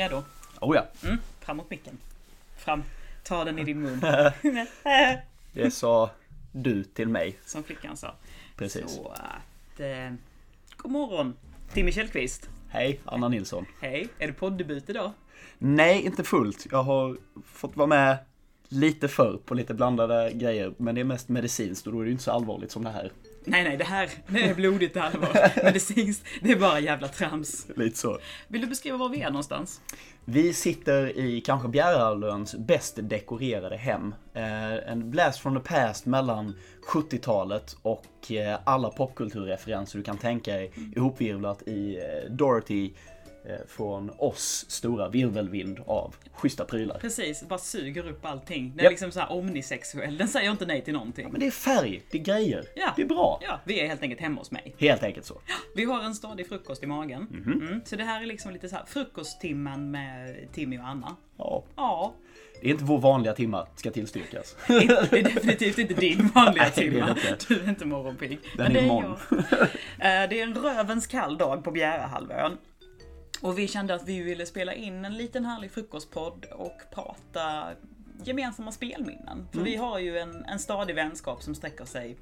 redo? Oh ja, Mm. Fram mot micken. Fram. Ta den i din mun. det sa du till mig. Som flickan sa. Precis. Så att... Eh, god morgon. Timmy Källqvist. Hej, Anna Nilsson. Hej. Är det poddebut idag? Nej, inte fullt. Jag har fått vara med lite förr på lite blandade grejer, men det är mest medicinskt och då är det ju inte så allvarligt som det här. Nej, nej, det här det är blodigt allvar. Medicinskt, det är bara jävla trams. Lite så. Vill du beskriva var vi är någonstans? Vi sitter i kanske Bjärehalvöns bäst dekorerade hem. Eh, en blast from the past mellan 70-talet och eh, alla popkulturreferenser du kan tänka dig ihopvirvlat i eh, Dorothy från oss stora virvelvind av schyssta prylar. Precis, bara suger upp allting. Den är liksom så här omnisexuell. Den säger inte nej till någonting. Men det är färg, det är grejer, Ja. det är bra. Ja, vi är helt enkelt hemma hos mig. Helt enkelt så. Vi har en stadig frukost i magen. Mm. Så det här är liksom lite så här frukosttimmen med Timmy och Anna. Ja. Ja, Det är inte vår vanliga timma, ska tillstyrkas. det är definitivt inte din vanliga Nej, det är timma. Du är inte morgonpigg. Den Men det är är imorgon. jag. Eh, Det är en rövens kall dag på Bjärehalvön. Och vi kände att vi ville spela in en liten härlig frukostpodd och prata gemensamma spelminnen. För vi har ju en, en stadig vänskap som sträcker sig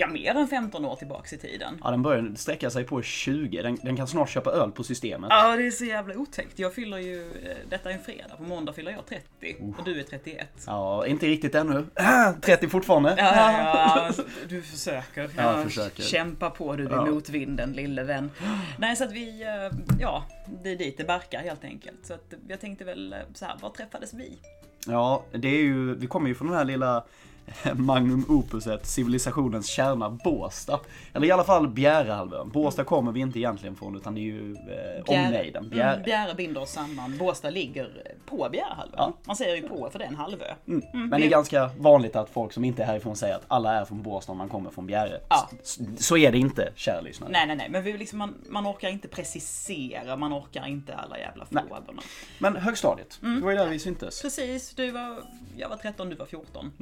Ja, mer än 15 år tillbaks i tiden. Ja, den börjar sträcka sig på 20. Den, den kan snart köpa öl på systemet. Ja, det är så jävla otäckt. Jag fyller ju, eh, detta är en fredag, på måndag fyller jag 30 och du är 31. Ja, inte riktigt ännu. 30 fortfarande. Ja, ja, ja, du försöker. Ja, försöker. Kämpa på du, Ja. motvinden lille vän. Nej, så att vi, eh, ja, det är dit det barkar helt enkelt. Så att jag tänkte väl eh, så här, var träffades vi? Ja, det är ju, vi kommer ju från den här lilla Magnum opuset, civilisationens kärna Båstad. Eller i alla fall Bjärehalvön. Båstad kommer vi inte egentligen från utan det är ju eh, omnejden. Bjäre. Mm, Bjäre binder oss samman. Båstad ligger på Bjärehalvön. Ja. Man säger ju på för det är en halvö. Mm. Men det är ganska vanligt att folk som inte är härifrån säger att alla är från Båstad om man kommer från Bjäre. Ja. S- Så är det inte, kära lyssnare. Nej, nej, nej, men vi liksom, man, man orkar inte precisera, man orkar inte alla jävla frågorna. Men högstadiet, Mm. det var ju där vi syntes. Precis, du var, jag var 13, du var 14.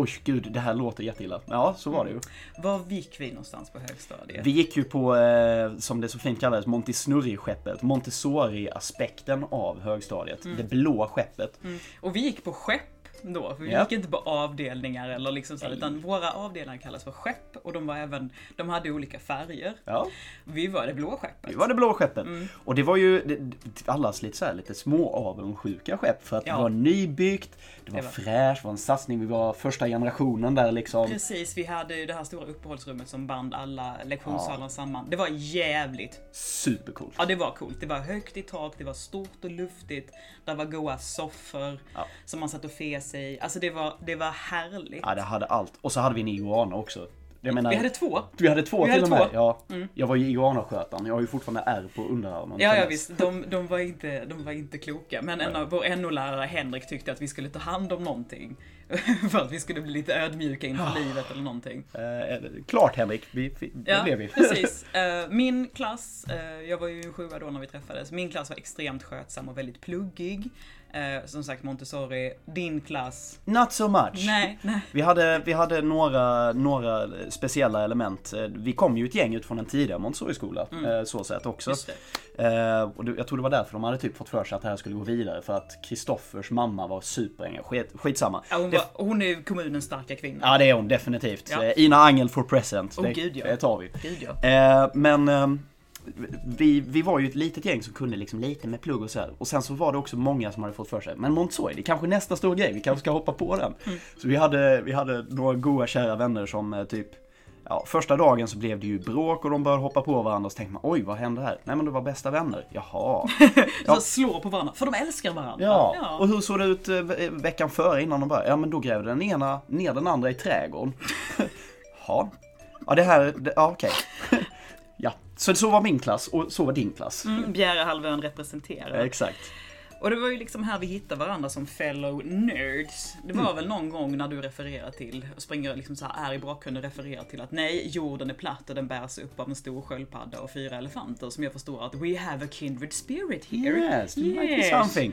Mm. Oj, gud, det här låter jätteilla. Ja, så var det ju. Var gick vi någonstans på högstadiet? Vi gick ju på, eh, som det så fint kallades, Montessori-skeppet. Montessori-aspekten av högstadiet. Det blå skeppet. Mm. Och vi gick på skepp då, för vi Ja. gick inte på avdelningar eller liksom så, utan våra avdelningar kallas för skepp och de var även, de hade olika färger. Ja, Vi var det blå skeppet. det var det blå skeppet. Mm. Och det var ju det, allas lite, så här, lite små avundsjuka skepp. För att Ja. det var nybyggt, det var, Det var- fräscht, det var en satsning. Vi var första generationen där liksom. Precis, vi hade ju det här stora uppehållsrummet som band alla lektionssalar samman. Det var jävligt Supercoolt. Ja, det var coolt. Det var högt i tak, det var stort och luftigt. Det var goa soffor Ja. som man satt och fes i. Alltså det var, det var härligt. Ja, det hade allt. Och så hade vi en iguana också. Menar, Vi hade två. vi hade två vi till hade och med. två. Ja, Jag var ju iguanaskötaren. Jag har ju fortfarande ärr på underarmen. Ja, ja visst. De, de, var inte, de var inte kloka. Men en av, vår NO-lärare Henrik tyckte att vi skulle ta hand om någonting. För att vi skulle bli lite ödmjuka inför livet eller någonting. Eh, klart Henrik, vi, vi, det Ja, blev vi. precis. Eh, Min klass, eh, jag var ju sjua då när vi träffades, min klass var extremt skötsam och väldigt pluggig. Eh, Som sagt Montessori, din klass, Not so much. nej, nej. Vi hade, vi hade några, några speciella element. Eh, Vi kom ju ett gäng ut från en tidigare Montessori-skola, eh, så sett också. Mm. Eh, och jag tror det var därför de hade typ fått för sig att det här skulle gå vidare, för att Kristoffers mamma var superengagerad. Skit, skitsamma. Ja, hon, var, hon är ju kommunens starka kvinna. Ja, det är hon definitivt. Ja. Eh, Ina Angel for present. Åh, det, gud, ja. det tar vi. Gud ja. Eh, men ehm, vi, vi var ju ett litet gäng som kunde liksom lite med plugg och så här. Och sen så var det också många som hade fått för sig, men Montessori, det är kanske nästa stora grej, vi kanske ska hoppa på den. Mm. Så vi hade, vi hade några goa kära vänner som eh, typ Ja, första dagen så blev det ju bråk och de började hoppa på varandra och så tänkte man oj vad hände här? Nej men det var bästa vänner. Jaha. Ja. Så slår på varandra, för de älskar varandra. Ja, och hur såg det ut eh, ve- veckan före innan de började? Ja men då grävde den ena ner den andra i trädgården. Ja, ja det här, det, ja okej. Ja, så så var min klass och så var din klass. Mm, Bjärehalvön representerar. Exakt. Och det var ju liksom här vi hittade varandra som fellow nerds. Det Mm. var väl någon gång när du refererar till, och springer liksom så här är i bakgrunden refererar till att nej, jorden är platt och den bärs upp av en stor sköldpadda och fyra elefanter som jag förstår att we have a kindred spirit here. Yes, it might be Yes. something.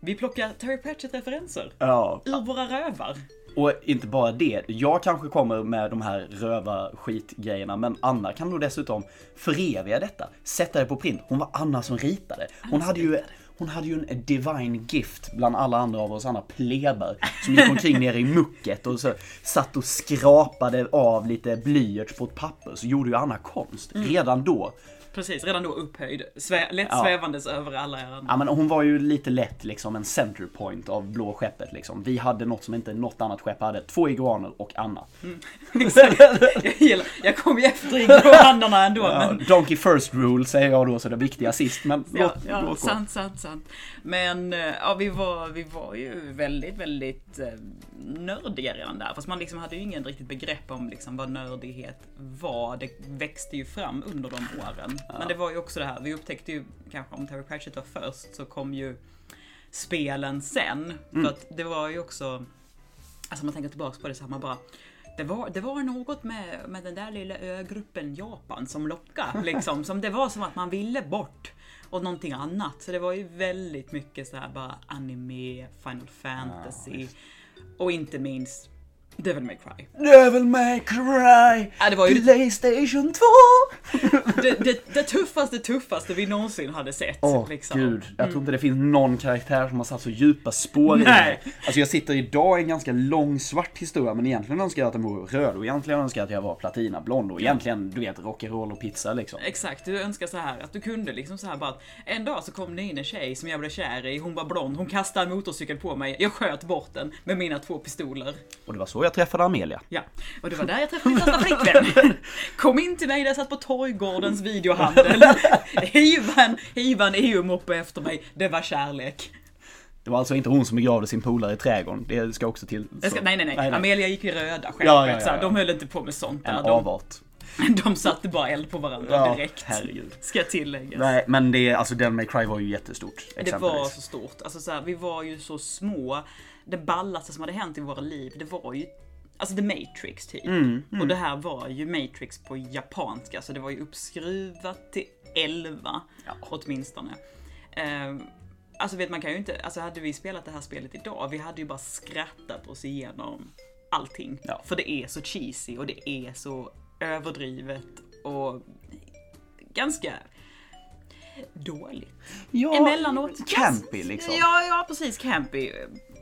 Vi plockar Terry Pratchett-referenser Ja, ur våra rövar. Och inte bara det, jag kanske kommer med de här röva skitgrejerna men Anna kan nog dessutom föreviga detta. Sätta det på print. Hon var Anna som ritade. Hon hade ju hon hade ju en divine gift bland alla andra av oss andra pleber som gick omkring nere i mucket och så satt och skrapade av lite blyerts på ett papper så gjorde ju Anna konst redan då. Precis, redan då upphöjd. Svä lätt Ja. svävandes över alla er andra. Ja men hon var ju lite lätt liksom en center point av blå skeppet liksom. Vi hade något som inte något annat skepp hade. Två iguaner och Anna. Exakt. jag, gillar, jag kom ju efter iguanerna ändå. Ja, Men, donkey first rule säger jag då så det viktiga sist men ja, låt, ja, låt sant, sant, sant. Men eh, ja, vi, var, vi var ju väldigt, väldigt eh, nördiga redan där. Fast man liksom hade ju ingen riktigt begrepp om liksom vad nördighet var. Det växte ju fram under de åren. Men det var ju också det här, vi upptäckte ju kanske om Terry Pratchett var först så kom ju spelen sen. För att det var ju också, alltså man tänker tillbaks på det så här, man bara det var, det var något med, med den där lilla ögruppen Japan som lockade. Liksom, som det var som att man ville bort. Och någonting annat. Så det var ju väldigt mycket så här bara anime, Final Fantasy. och inte minst Devil May Cry. Devil may cry, Ja, det var ju Playstation 2! det, det, det tuffaste, tuffaste vi någonsin hade sett. Åh liksom. gud, jag tror inte det finns någon karaktär som har satt så djupa spår i Nej. mig. Alltså jag sitter idag i en ganska lång svart historia men egentligen önskar jag att den vore röd och egentligen önskar jag att jag var platinablond och egentligen, du vet, rock'n'roll och pizza liksom. Exakt, du önskar så här att du kunde liksom så här bara att en dag så kom det in en tjej som jag blev kär i, hon var blond, hon kastade en motorcykel på mig, jag sköt bort den med mina två pistoler. Och det var så jag träffade Amelia. Ja, och det var där jag träffade min första flickvän. Kom in till mig där jag satt på Torggårdens videohandel. Hiva en, hiva en EU-moppe efter mig, det var kärlek. Det var alltså inte hon som begravde sin polare i trädgården, det ska också till. Ska, så- nej, nej, nej, Amelia gick i röda skeppet, Ja, ja, ja, de höll inte på med sånt där. En De, avart. de satte bara eld på varandra direkt. herregud. Ska tilläggas. Nej, men det, alltså Devil May Cry var ju jättestort. Det var så stort. Alltså så här, vi var ju så små. Det ballaste som hade hänt i våra liv, det var ju Alltså The Matrix typ. Mm, Och det här var ju Matrix på japanska, så det var ju uppskruvat till 11 Ja. åtminstone. Ehm, alltså vet man kan ju inte, alltså hade vi spelat det här spelet idag, vi hade ju bara skrattat oss igenom allting. Ja. För det är så cheesy och det är så överdrivet och ganska dåligt. Ja, Emellanåt. Campy liksom. Ja, ja precis. Campy.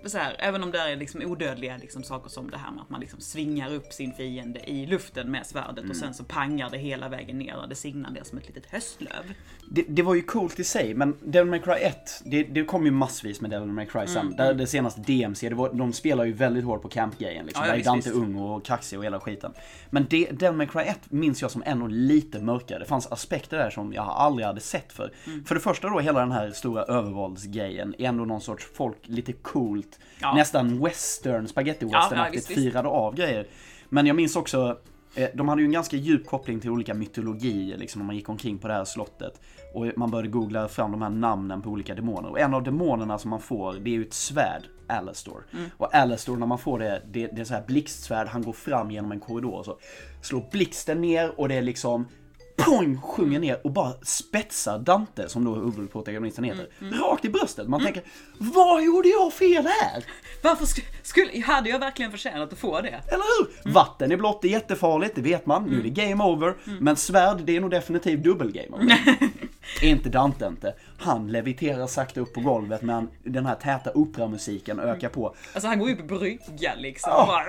Så här, även om det är liksom odödliga liksom, saker som det här med att man liksom svingar upp sin fiende i luften med svärdet Mm. och sen så pangar det hela vägen ner och det signar ner som ett litet höstlöv. Det, det var ju coolt i sig, men Devil May Cry 1, det, det kom ju massvis med Devil May Cry sen. Mm, Där det senaste DMC, det var, de spelar ju väldigt hårt på campgrejen liksom. Ja, Där är Dante visst. ung och kaxig och hela skiten. Men det, Devil May Cry 1 minns jag som ändå lite mörkare. Det fanns aspekter där som jag aldrig hade sett för. Mm. För det första då, hela den här stora övervåldsgrejen är ändå någon sorts folk, lite coolt, Ja. nästan western, spaghetti Ja, western ja, firade av grejer. Men jag minns också eh, de hade ju en ganska djup koppling till olika mytologier liksom när man gick omkring på det här slottet. Och man började googla fram de här namnen på olika demoner. Och en av demonerna som man får, det är ju ett svärd, Alastor. Mm. Och Alastor, när man får det, det, det är så här blixtsvärd, han går fram genom en korridor och så slår blixten ner och det är liksom Poing! Sjunger ner och bara spetsar Dante, som då huvudprotagonisten heter, Mm, rakt i bröstet. Man tänker, vad gjorde jag fel här? Varför sk- skulle, hade jag verkligen förtjänat att få det? Eller hur? Vatten är blått, det är jättefarligt, det vet man. Nu är det game over. Men svärd, det är nog definitivt dubbel game over. inte Dante inte. Han leviterar sakta upp på golvet medan den här täta operamusiken ökar på. Alltså han går ju på brygga liksom. Ja. Bara,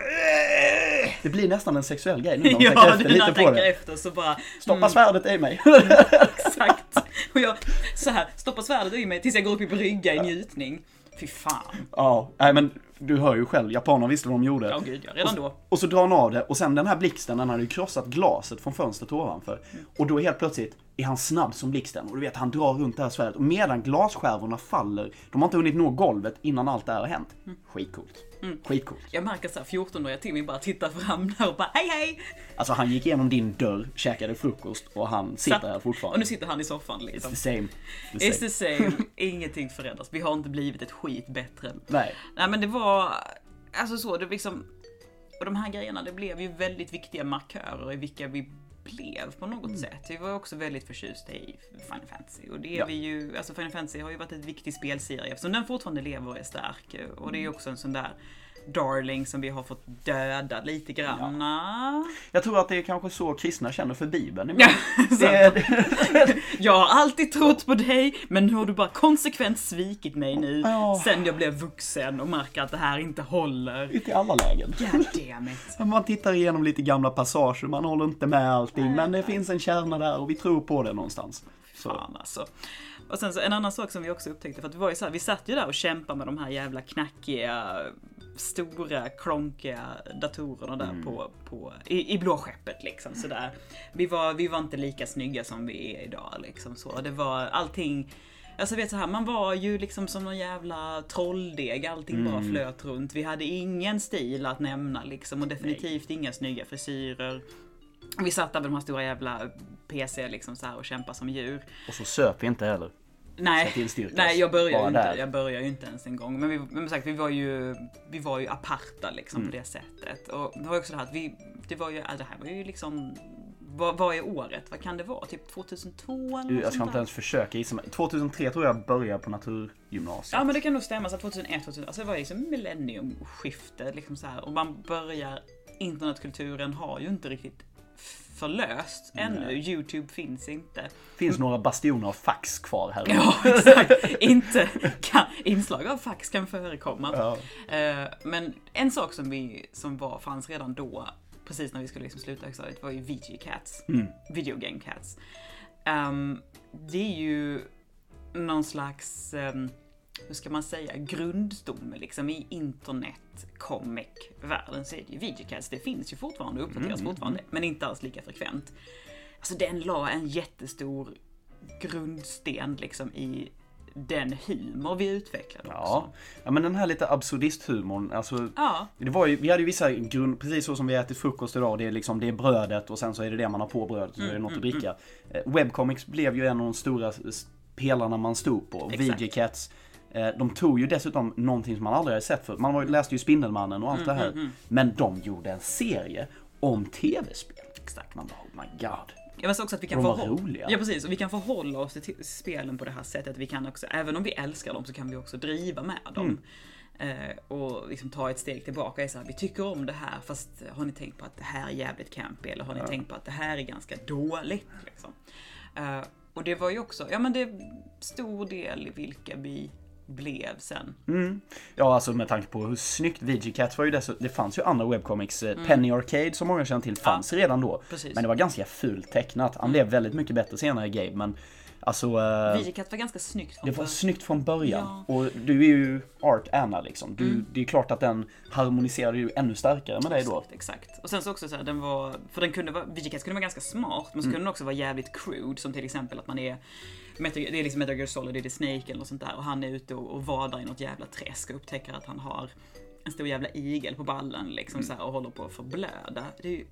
Det blir nästan en sexuell grej nu när man ja, tänker efter lite på det. efter så bara Stoppa svärdet i mig. exakt. Och jag så här, stoppar svärdet i mig tills jag går upp i brygga i njutning. Fy fan. ja, nej men du hör ju själv, japanerna visste vad de gjorde. Ja gud ja, redan då. Och så drar han av det och sen den här blixten den hade ju krossat glaset från fönstret ovanför. Och då helt plötsligt är han snabb som blixten och du vet han drar runt det här svärdet och medan glasskärvorna faller, de har inte hunnit nå golvet innan allt det här har hänt. Skitcoolt. Skitcoolt. Jag märker såhär 14-åriga Timmy bara tittar fram där och bara hej hej! Alltså han gick igenom din dörr, käkade frukost och han sitter Satt- här Och fortfarande. nu sitter han i soffan It's liksom. the same. The It's same. the same, ingenting förändras. Vi har inte blivit ett skit bättre. Nej. Nej men det var, alltså så, det liksom, och de här grejerna det blev ju väldigt viktiga markörer i vilka vi blev på något Mm. sätt. Vi var också väldigt förtjusta i Final Fantasy och det är Ja. vi ju, alltså Final Fantasy har ju varit en viktig spelserie eftersom den fortfarande lever och är stark och det är Mm. också en sån där darling som vi har fått döda lite grann. Jag tror att det är kanske så kristna känner för Bibeln Ja, det, Jag har alltid trott på dig, men nu har du bara konsekvent svikit mig nu Ja. sen jag blev vuxen och märker att det här inte håller. i alla lägen. God. Man tittar igenom lite gamla passager, man håller inte med allting, men det finns en kärna där och vi tror på det någonstans. Så. Fan alltså. Och sen så en annan sak som vi också upptäckte, för att det var ju så här, vi satt ju där och kämpade med de här jävla knackiga, stora, klonkiga datorerna där på, på, i, i blåskeppet liksom sådär. Vi var, vi var inte lika snygga som vi är idag liksom så. Det var allting Alltså vet så här, man var ju liksom som någon jävla trolldeg, allting bara flöt runt. Vi hade ingen stil att nämna liksom och definitivt inga snygga frisyrer. Vi satt där med de här stora jävla PC liksom så här och kämpade som djur. Och så söp vi inte heller. Nej, Ska tillstyrkas. nej jag börjar ju inte, jag börjar ju inte ens en gång. Men vi, men sagt, vi var ju, vi var ju aparta liksom Mm. på det sättet. Och det var också det här att vi, det var ju, ja, det här var ju liksom, vad, vad är året? Vad kan det vara? Typ 2002 eller jag ska inte ens försöka gissa mig. 2003 tror jag började på naturgymnasiet. Ja men det kan nog stämma, så 2001, 2000, alltså det var liksom millenniumskifte liksom så här. Och man börjar, internetkulturen har ju inte riktigt förlöst ännu. Youtube finns inte. finns några bastioner av fax kvar här. Ja, exakt. Inte kan, inslag av fax kan förekomma. Ja. Eh, Men en sak som, vi, som var, fanns redan då, precis när vi skulle liksom sluta högstadiet, var ju VG Cats. Mm. Video Game Cats. Ehm, det är ju någon slags, um, hur ska man säga, grundstomme liksom i internet comic-världen så är det ju VG Cats. Det finns ju fortfarande och uppdateras Mm, fortfarande, men inte alls lika frekvent. Alltså den la en jättestor grundsten liksom i den humor vi utvecklade också. Ja. ja, men den här lite absurdisthumorn, alltså Ja, det var ju, vi hade ju vissa grund, precis så som vi ätit frukost idag, det är liksom det är brödet och sen så är det det man har på brödet och så är det något att dricka. Eh, Webcomics blev ju en av de stora pelarna man stod på. Exakt. Eh, De tog ju dessutom någonting som man aldrig hade sett förut. Man läste ju Spindelmannen och allt det här. Men de gjorde en serie om tv-spel. exakt. Man bara, oh my god. Jag menar också att vi kan förhålla, roliga. ja, precis, och vi kan förhålla oss till spelen på det här sättet. Vi kan också, även om vi älskar dem så kan vi också driva med dem. Mm. Eh, och liksom ta ett steg tillbaka. Så här, vi tycker om det här fast har ni tänkt på att det här är jävligt campy? Eller har ni tänkt på att det här är ganska dåligt? Liksom. Eh, och det var ju också, ja men det är stor del i vilka vi blev sen. Mm. Ja, alltså med tanke på hur snyggt VG Cats var ju dessutom, det fanns ju andra webcomics. eh, Penny Arcade som många känner till fanns redan då. Precis. Men det var ganska fult tecknat. Han blev väldigt mycket bättre senare Gabe, men alltså eh, var ganska snyggt. från det var snyggt från början. Ja. Mm. Och du är ju Art Anna liksom. Du, Det är klart att den harmoniserade ju ännu starkare med dig då. Exakt, exakt. Och sen så också så här, den var, för den kunde vara, VGCats kunde vara ganska smart, men så Mm. kunde den också vara jävligt crude, som till exempel att man är, det är liksom Metal Gear Solid, det är Snake eller sånt där, och han är ute och, och vadar i något jävla träsk och upptäcker att han har en stor jävla igel på ballen liksom Mm. så här, och håller på att förblöda. Det är ju,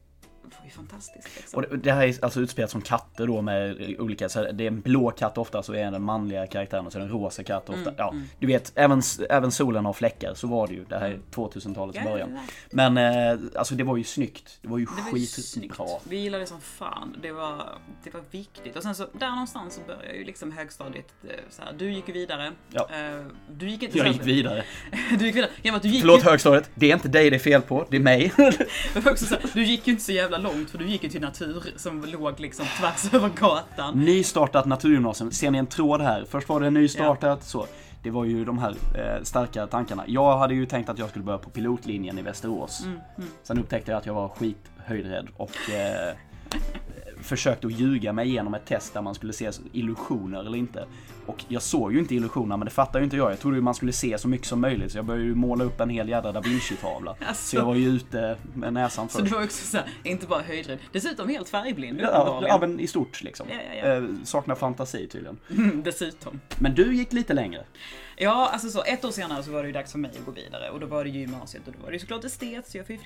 var ju fantastiskt liksom. Och det, här är alltså utspelat som katter då med olika, så det är en blå katt ofta så är den manliga karaktären och så är det en rosa katt ofta. Mm, ja, du vet, även, även solen har fläckar, så var det ju. Det här är 2000-talets Ja, början. Men eh, alltså det var ju snyggt. Det var ju Det var ju snyggt. skitbra. Vi gillade det som fan. Det var, det var viktigt. Och sen så, där någonstans så började ju liksom högstadiet, eh, så här, du gick vidare. Ja. Eh, Du gick inte Jag gick vidare. Du gick vidare. Ja, men du gick Förlåt ju, högstadiet, det är inte dig det är fel på, det är mig. Du gick ju inte så jävla långt för du gick ju till natur som låg liksom tvärs över gatan. Nystartat naturgymnasium, ser ni en tråd här? Först var det nystartat, så. Det var ju de här eh, starka tankarna. Jag hade ju tänkt att jag skulle börja på pilotlinjen i Västerås. Mm, Sen upptäckte jag att jag var skithöjdrädd och eh, försökte att ljuga mig igenom ett test där man skulle se illusioner eller inte. Och jag såg ju inte illusionerna, men det fattar ju inte jag. Jag trodde ju man skulle se så mycket som möjligt, så jag började ju måla upp en hel jädra da Vinci-tavla. Alltså. Så jag var ju ute med näsan Så först. du var också så här, inte bara höjdrädd, dessutom helt färgblind Ja, ja, men i stort liksom. Ja, ja, ja. Eh, saknar fantasi tydligen. Mm, Dessutom. Men du gick lite längre. Ja, alltså så ett år senare så var det ju dags för mig att gå vidare och då var det gymnasiet och då var det ju såklart estet så jag fick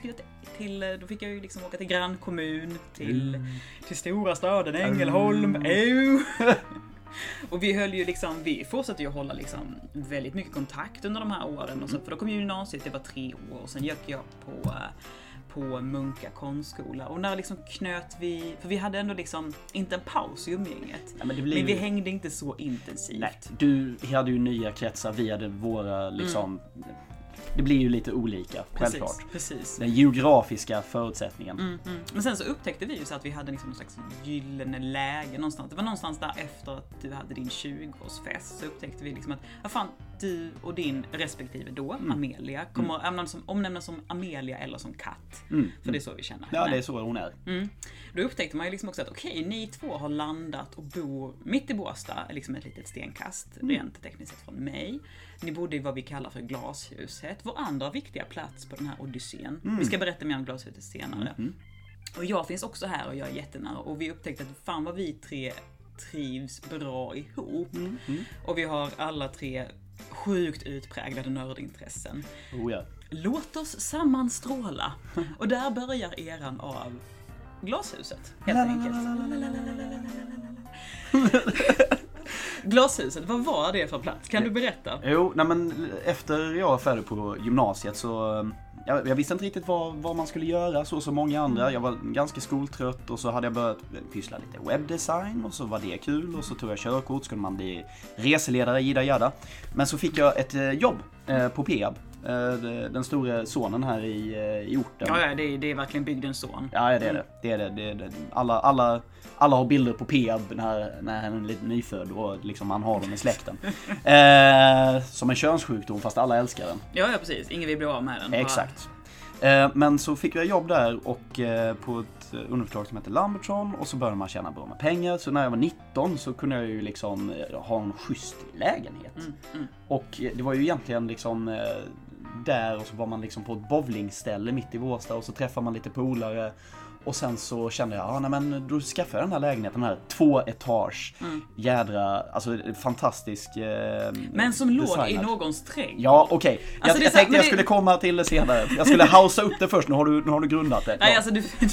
till, då fick jag ju liksom åka till grannkommun, till, till stora staden Ängelholm. Och vi höll ju liksom, vi fortsatte ju hålla liksom väldigt mycket kontakt under de här åren. Och så, för då kom ju gymnasiet, det var tre år. Och sen gick jag på eh, på Munka konstskola. Och när liksom knöt vi, för vi hade ändå liksom inte en paus i umgänget. Ja, men Men vi ju- hängde inte så intensivt. Nej, du hade ju nya kretsar, vi hade våra liksom det blir ju lite olika, Precis, självklart. precis. Den geografiska förutsättningen. Mm, mm. Men sen så upptäckte vi ju så att vi hade liksom någon slags gyllene läge någonstans. Det var någonstans där efter att du hade din 20-årsfest så upptäckte vi liksom att, vad fan, du och din respektive då, Mm. Amelia, kommer omnämnas som, omnämnas som Amelia eller som katt. Mm. För det är så vi känner Ja, henne. det är så hon är. Mm. Då upptäckte man ju liksom också att okej, ni två har landat och bor mitt i Båstad, liksom ett litet stenkast Mm. rent tekniskt sett från mig. Ni bodde i vad vi kallar för Glashuset, vår andra viktiga plats på den här odyssén. Mm. Vi ska berätta mer om Glashuset senare. Och jag finns också här och jag är jättenära och vi upptäckte att fan vad vi tre trivs bra ihop. Mm, Och vi har alla tre sjukt utpräglade nördintressen. Oh, ja. Låt oss sammanstråla. Och där börjar eran av Glashuset, helt enkelt. Glashuset, vad var det för plats? Kan du berätta? Jo, nej men efter jag var färdig på gymnasiet så eh, jag, jag visste inte riktigt vad, vad man skulle göra så som många andra. Jag var ganska skoltrött och så hade jag börjat pyssla lite webbdesign och så var det kul och så tog jag körkort, skulle man bli reseledare, jida jada. Men så fick jag ett eh, jobb eh, på Peab. Eh, Den store sonen här i, eh, i orten. Ja, ja det, är, det är verkligen bygdens son. Ja, det är det. det, är det. det, är det. Alla, alla, alla har bilder på Peab när, när han är lite nyfödd och liksom man har dem i släkten. Eh, som en könssjukdom fast alla älskar den. Ja, ja precis. Ingen vill bli av med den. Exakt. Eh, men så fick jag jobb där och eh, på ett underföretag som heter Lambertson och så började man tjäna bra med pengar. Så när jag var 19 så kunde jag ju liksom eh, ha en schysst lägenhet. Mm, mm. Och det var ju egentligen liksom där och så var man liksom på ett bowlingställe mitt i Båstad och så träffade man lite polare. Och sen så kände jag, ja nej, men då skaffade jag den här lägenheten här, två etage, Mm. jädra, alltså fantastisk eh, Men som låg i designad. någons trädgård. Ja, okej. Alltså, jag jag så- tänkte jag det- skulle komma till det senare. Jag skulle hausa upp det först, nu har du, nu har du grundat det. Nej Ja. alltså du, du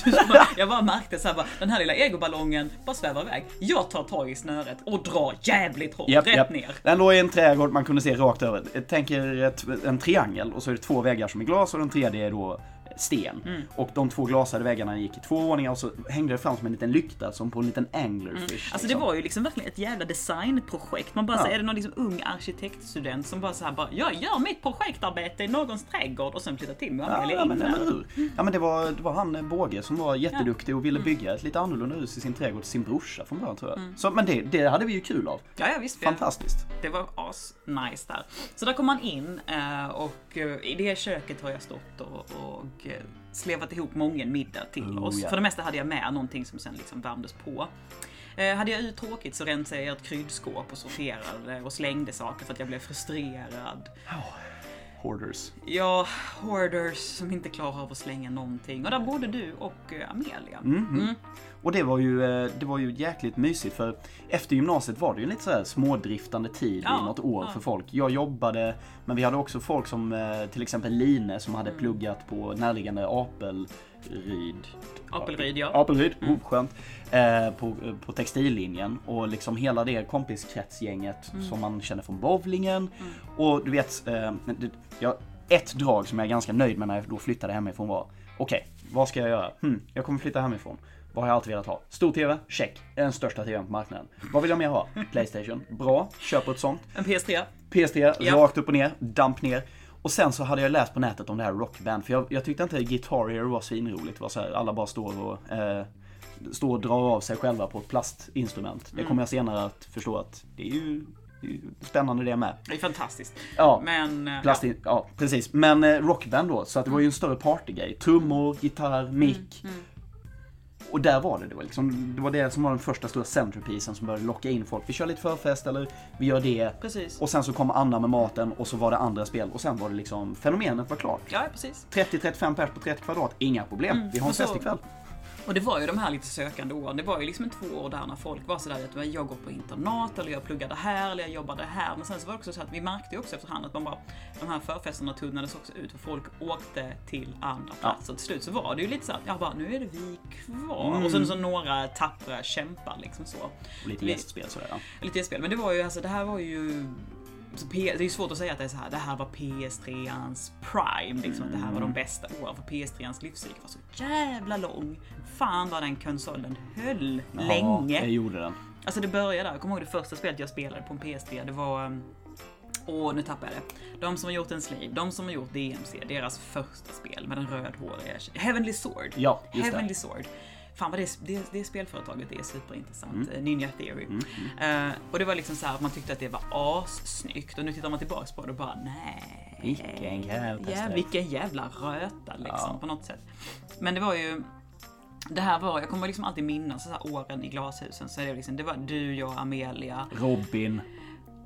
jag bara märkte så här, bara, den här lilla egoballongen bara svävar iväg. Jag tar tag i snöret och drar jävligt hårt Japp, rätt japp. ner. Den låg i en trädgård, man kunde se rakt över. Jag tänker ett, en triangel och så är det två väggar som är glas och den tredje är då sten. Mm. Och de två glasade väggarna gick i två våningar och så hängde det fram som en liten lykta som på en liten anglerfish. Alltså det liksom. var ju liksom verkligen ett jävla designprojekt. Man bara Ja. säger, är det någon liksom ung arkitektstudent som bara så här bara, jag gör mitt projektarbete i någons trädgård och sen flyttar till med Ja, ja, men, där. men? Ja men det var, det var han eh, Båge som var jätteduktig och ville Mm. bygga ett lite annorlunda hus i sin trädgård till sin brorsa från början tror jag. Mm. Så, men det, det hade vi ju kul av. Ja, ja visst. vi- Fantastiskt. Det var as nice där. Så där kom man in eh, och eh, i det köket har jag stått och, och eh, slevat ihop många middag till Oh, oss. ja. För det mesta hade jag med någonting som sen liksom värmdes på. Eh, hade jag ut tråkigt så rensade jag ett kryddskåp och sorterade och slängde saker för att jag blev frustrerad. Hoarders. Ja, hoarders som inte klarar av att slänga någonting. Och där bodde du och eh, Amelia. Mhm. Mm. Och det var, ju, eh, det var ju jäkligt mysigt för efter gymnasiet var det ju lite så här smådriftande tid Ja, i något år ja. för folk. Jag jobbade, men vi hade också folk som eh, till exempel Line som Mm. hade pluggat på närliggande Apelryd. Apelryd, ja. Apelryd, Mm. oh, skönt. Eh, på, på textillinjen och liksom hela det kompiskretsgänget Mm. som man känner från bowlingen. Och du vet, eh, det, ett drag som jag är ganska nöjd med när jag då flyttade hemifrån var Okej, vad ska jag göra? Hm, jag kommer flytta hemifrån. Vad har jag alltid velat ha? Stor TV? Check. Den största TVn på marknaden. Vad vill jag mer ha? Playstation? Bra, köper ett sånt. En PS3. PS3, Ja. rakt upp och ner, damp ner. Och sen så hade jag läst på nätet om det här Rockband, för jag, jag tyckte inte Guitar Hero var svinroligt. Det var så här, alla bara står och, eh, står och drar av sig själva på ett plastinstrument. Det kommer jag senare att förstå att det är ju, spännande det med. Det är fantastiskt. Ja, Men... eh, plast, ja. precis. Men eh, Rockband då, så att det var ju en större partygrej. Trummor, gitarr, mick. Mm, Och där var det, det var, liksom, det var det som var den första stora centerpiecen som började locka in folk. Vi kör lite förfest eller vi gör det. Precis. Och sen så kom Anna med maten och så var det andra spel och sen var det liksom, fenomenet var klart. Ja, precis. 30-35 pers på 30 kvadrat, inga problem. Mm, Vi har en fest ikväll. Och det var ju de här lite sökande åren. Det var ju liksom en två år där när folk var sådär att jag går på internat eller jag pluggade här eller jag jobbade här. Men sen så var det också så att vi märkte ju också efterhand att man bara, de här förfesterna tunnades också ut för folk åkte till andra platser. Till slut så var det ju lite så att, jag bara nu är det vi kvar. Mm. Och sen så några tappra kämpar liksom så. Och lite gästspel sådär. Ja. Lite spel. Men det var ju alltså, det här var ju det är svårt att säga att det är så här. det här var PS3ans prime, liksom att det här var de bästa åren för PS3ans livscykel var så jävla lång. Fan vad den konsolen höll Ja, länge. det gjorde den. Alltså det började där, jag kommer ihåg det första spelet jag spelade på en PS3, det var um, Och nu tappar jag det. De som har gjort en Slave, de som har gjort DMC, deras första spel med den rödhåriga Heavenly Sword. Ja, just det. Heavenly Sword. Fan vad det, det, det spelföretaget är superintressant. Mm. Eh, Ninja Theory. Eh, och det var liksom så här att man tyckte att det var assnyggt och nu tittar man tillbaks på det och bara nej. Vilken jävla ja. Vilken jävla röta liksom Ja. på något sätt. Men det var ju det här var, jag kommer liksom alltid minnas så här åren i glashusen. Så det, liksom, det var du, jag, Amelia Robin.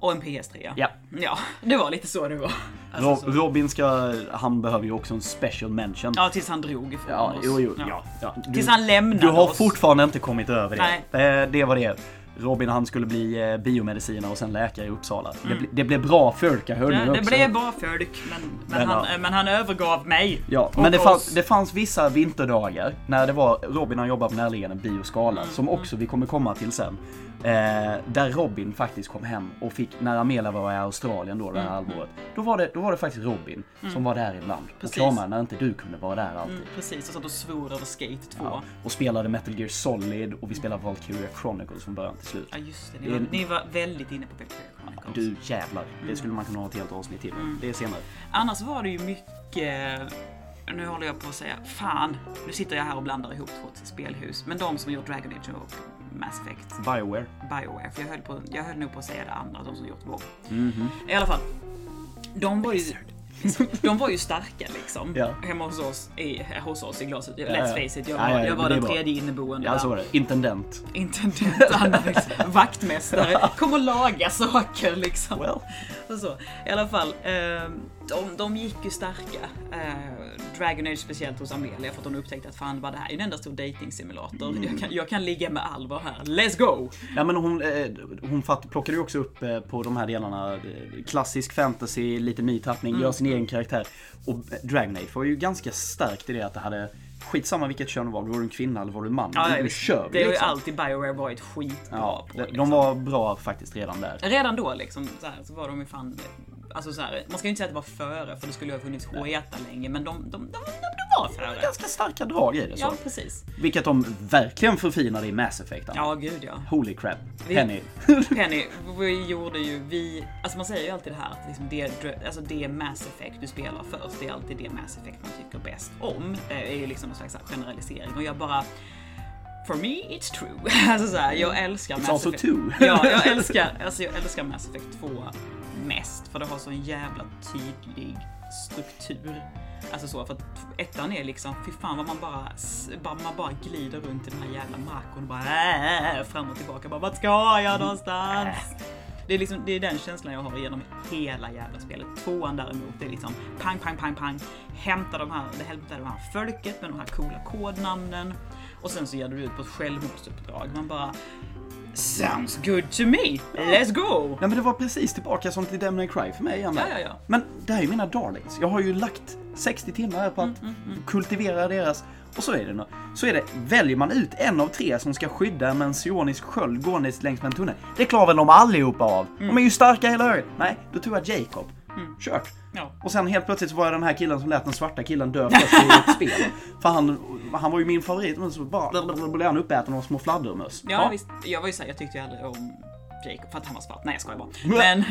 Och en PS3. Ja. Ja, det var lite så det var. Alltså, Ro- så. Robin ska, han behöver ju också en special mention. Ja, tills han drog ifrån Ja, oss. jo, jo, ja. ja. Du, Tills han lämnade du har oss. fortfarande inte kommit över det. Nej. Eh, Det var det. Robin han skulle bli eh, biomedicinare och sen läkare i Uppsala. Det, ble, det blev bra folk, jag hörde Mm. Ja, det också. blev bra folk, men, men, Men, han, ja. men han övergav mig. Ja, men det oss. fanns, det fanns vissa vinterdagar när det var Robin han jobbade på närliggande bioskala, Mm, som också vi kommer komma till sen. Eh, där Robin faktiskt kom hem och fick, när Amelia var i Australien då det här halvåret, då var det, då var det faktiskt Robin som var där ibland. Och Mm. Precis. kramade när inte du kunde vara där alltid. Mm, precis, och satt och svor över Skate 2. Ja, och spelade Metal Gear Solid och vi spelade Valkyria Chronicles från början till slut. Ja just det, Det ni var, en- ni var väldigt inne på Valkyria Chronicles. Du jävlar, Mm. det skulle man kunna ha ett helt avsnitt till. Det är senare. Annars var det ju mycket... Nu håller jag på att säga, fan, nu sitter jag här och blandar ihop två spelhus. Men de som gjort Dragon Age och Mass Effect, Bioware. Bioware, för jag höll, på, jag höll nog på att säga det andra, de som gjort WoW. Mhm. I alla fall, de var ju... De var ju starka liksom. Ja. Hemma hos oss, i, hos oss i glaset. ja. Let's face it, jag Ja, var, ja, jag men var den bra. tredje inneboende Ja, så var det. Intendent. Intendent, Anna, liksom, vaktmästare, kom och laga saker liksom. Well. Och så. I alla fall, eh, de, de gick ju starka. Eh, Dragon Age speciellt hos Amelia för att hon upptäckte att fan vad det här är en enda stor dating simulator. Mm. Jag, kan, jag kan ligga med Alvar här, let's go! Ja men hon, eh, hon fatt, plockade ju också upp eh, på de här delarna eh, klassisk fantasy, lite ny tappning, Mm. gör sin egen karaktär. Och Dragon Age var ju ganska starkt i det att det hade skitsamma vilket kön du var, var du en kvinna eller var du en man. Ja, du, du kör Det har ju liksom. alltid Bioware varit skitbra Ja, på. de, liksom. de var bra faktiskt redan där. Redan då liksom, så, här, så var de ju fan... Alltså så här, man ska ju inte säga att det var före, för det skulle ju ha funnits sketa länge, men de, de, de, de, var före. Ganska starka drag i det så. Ja, precis. Vilket de verkligen förfinade i Mass Effect. Ja, gud ja. Holy crap. Vi- Penny. Penny, vi gjorde ju, vi, alltså man säger ju alltid det här att liksom det, alltså det Mass Effect du spelar först, det är alltid det Mass Effect man tycker bäst om. Det är ju liksom en slags generalisering och jag bara For me it's true. Alltså så här, jag älskar It's Mass also Effect. two. Ja, jag älskar, alltså jag älskar Mass Effect 2 mest för det har så en jävla tydlig struktur. Alltså så, för att ettan är liksom, fy fan vad man bara, bara, man bara glider runt i den här jävla marken och bara äh, fram och tillbaka. Bara, vart ska jag någonstans? Det är, liksom, det är den känslan jag har genom hela jävla spelet. Tvåan däremot, det är liksom pang, pang, pang, pang. Hämta de här, det hämtar de här folket med de här coola kodnamnen. Och sen så ger du ut på ett självmordsuppdrag. Man bara Sounds good to me! Let's go! Nej men det var precis tillbaka som till May Cry för mig igen. Ja, ja, ja. Men det här är ju mina darlings. Jag har ju lagt 60 timmar här på att Mm, kultivera deras. Och så är det nu. Så är det, väljer man ut en av tre som ska skydda en sionisk sköld gåendes längs med en tunnel. Det klarar väl de allihopa av? Mm. De är ju starka hela högen. Nej, då tog jag Jacob. Kört. Ja. Och sen helt plötsligt så var jag den här killen som lät den svarta killen dö först i ett spel. För han, han var ju min favorit, men så bara blev han uppäten av små fladdermöss. Ja, visst. Jag var ju såhär, jag tyckte ju aldrig om Jacob för att han var svart. Nej jag skojar bara. Men,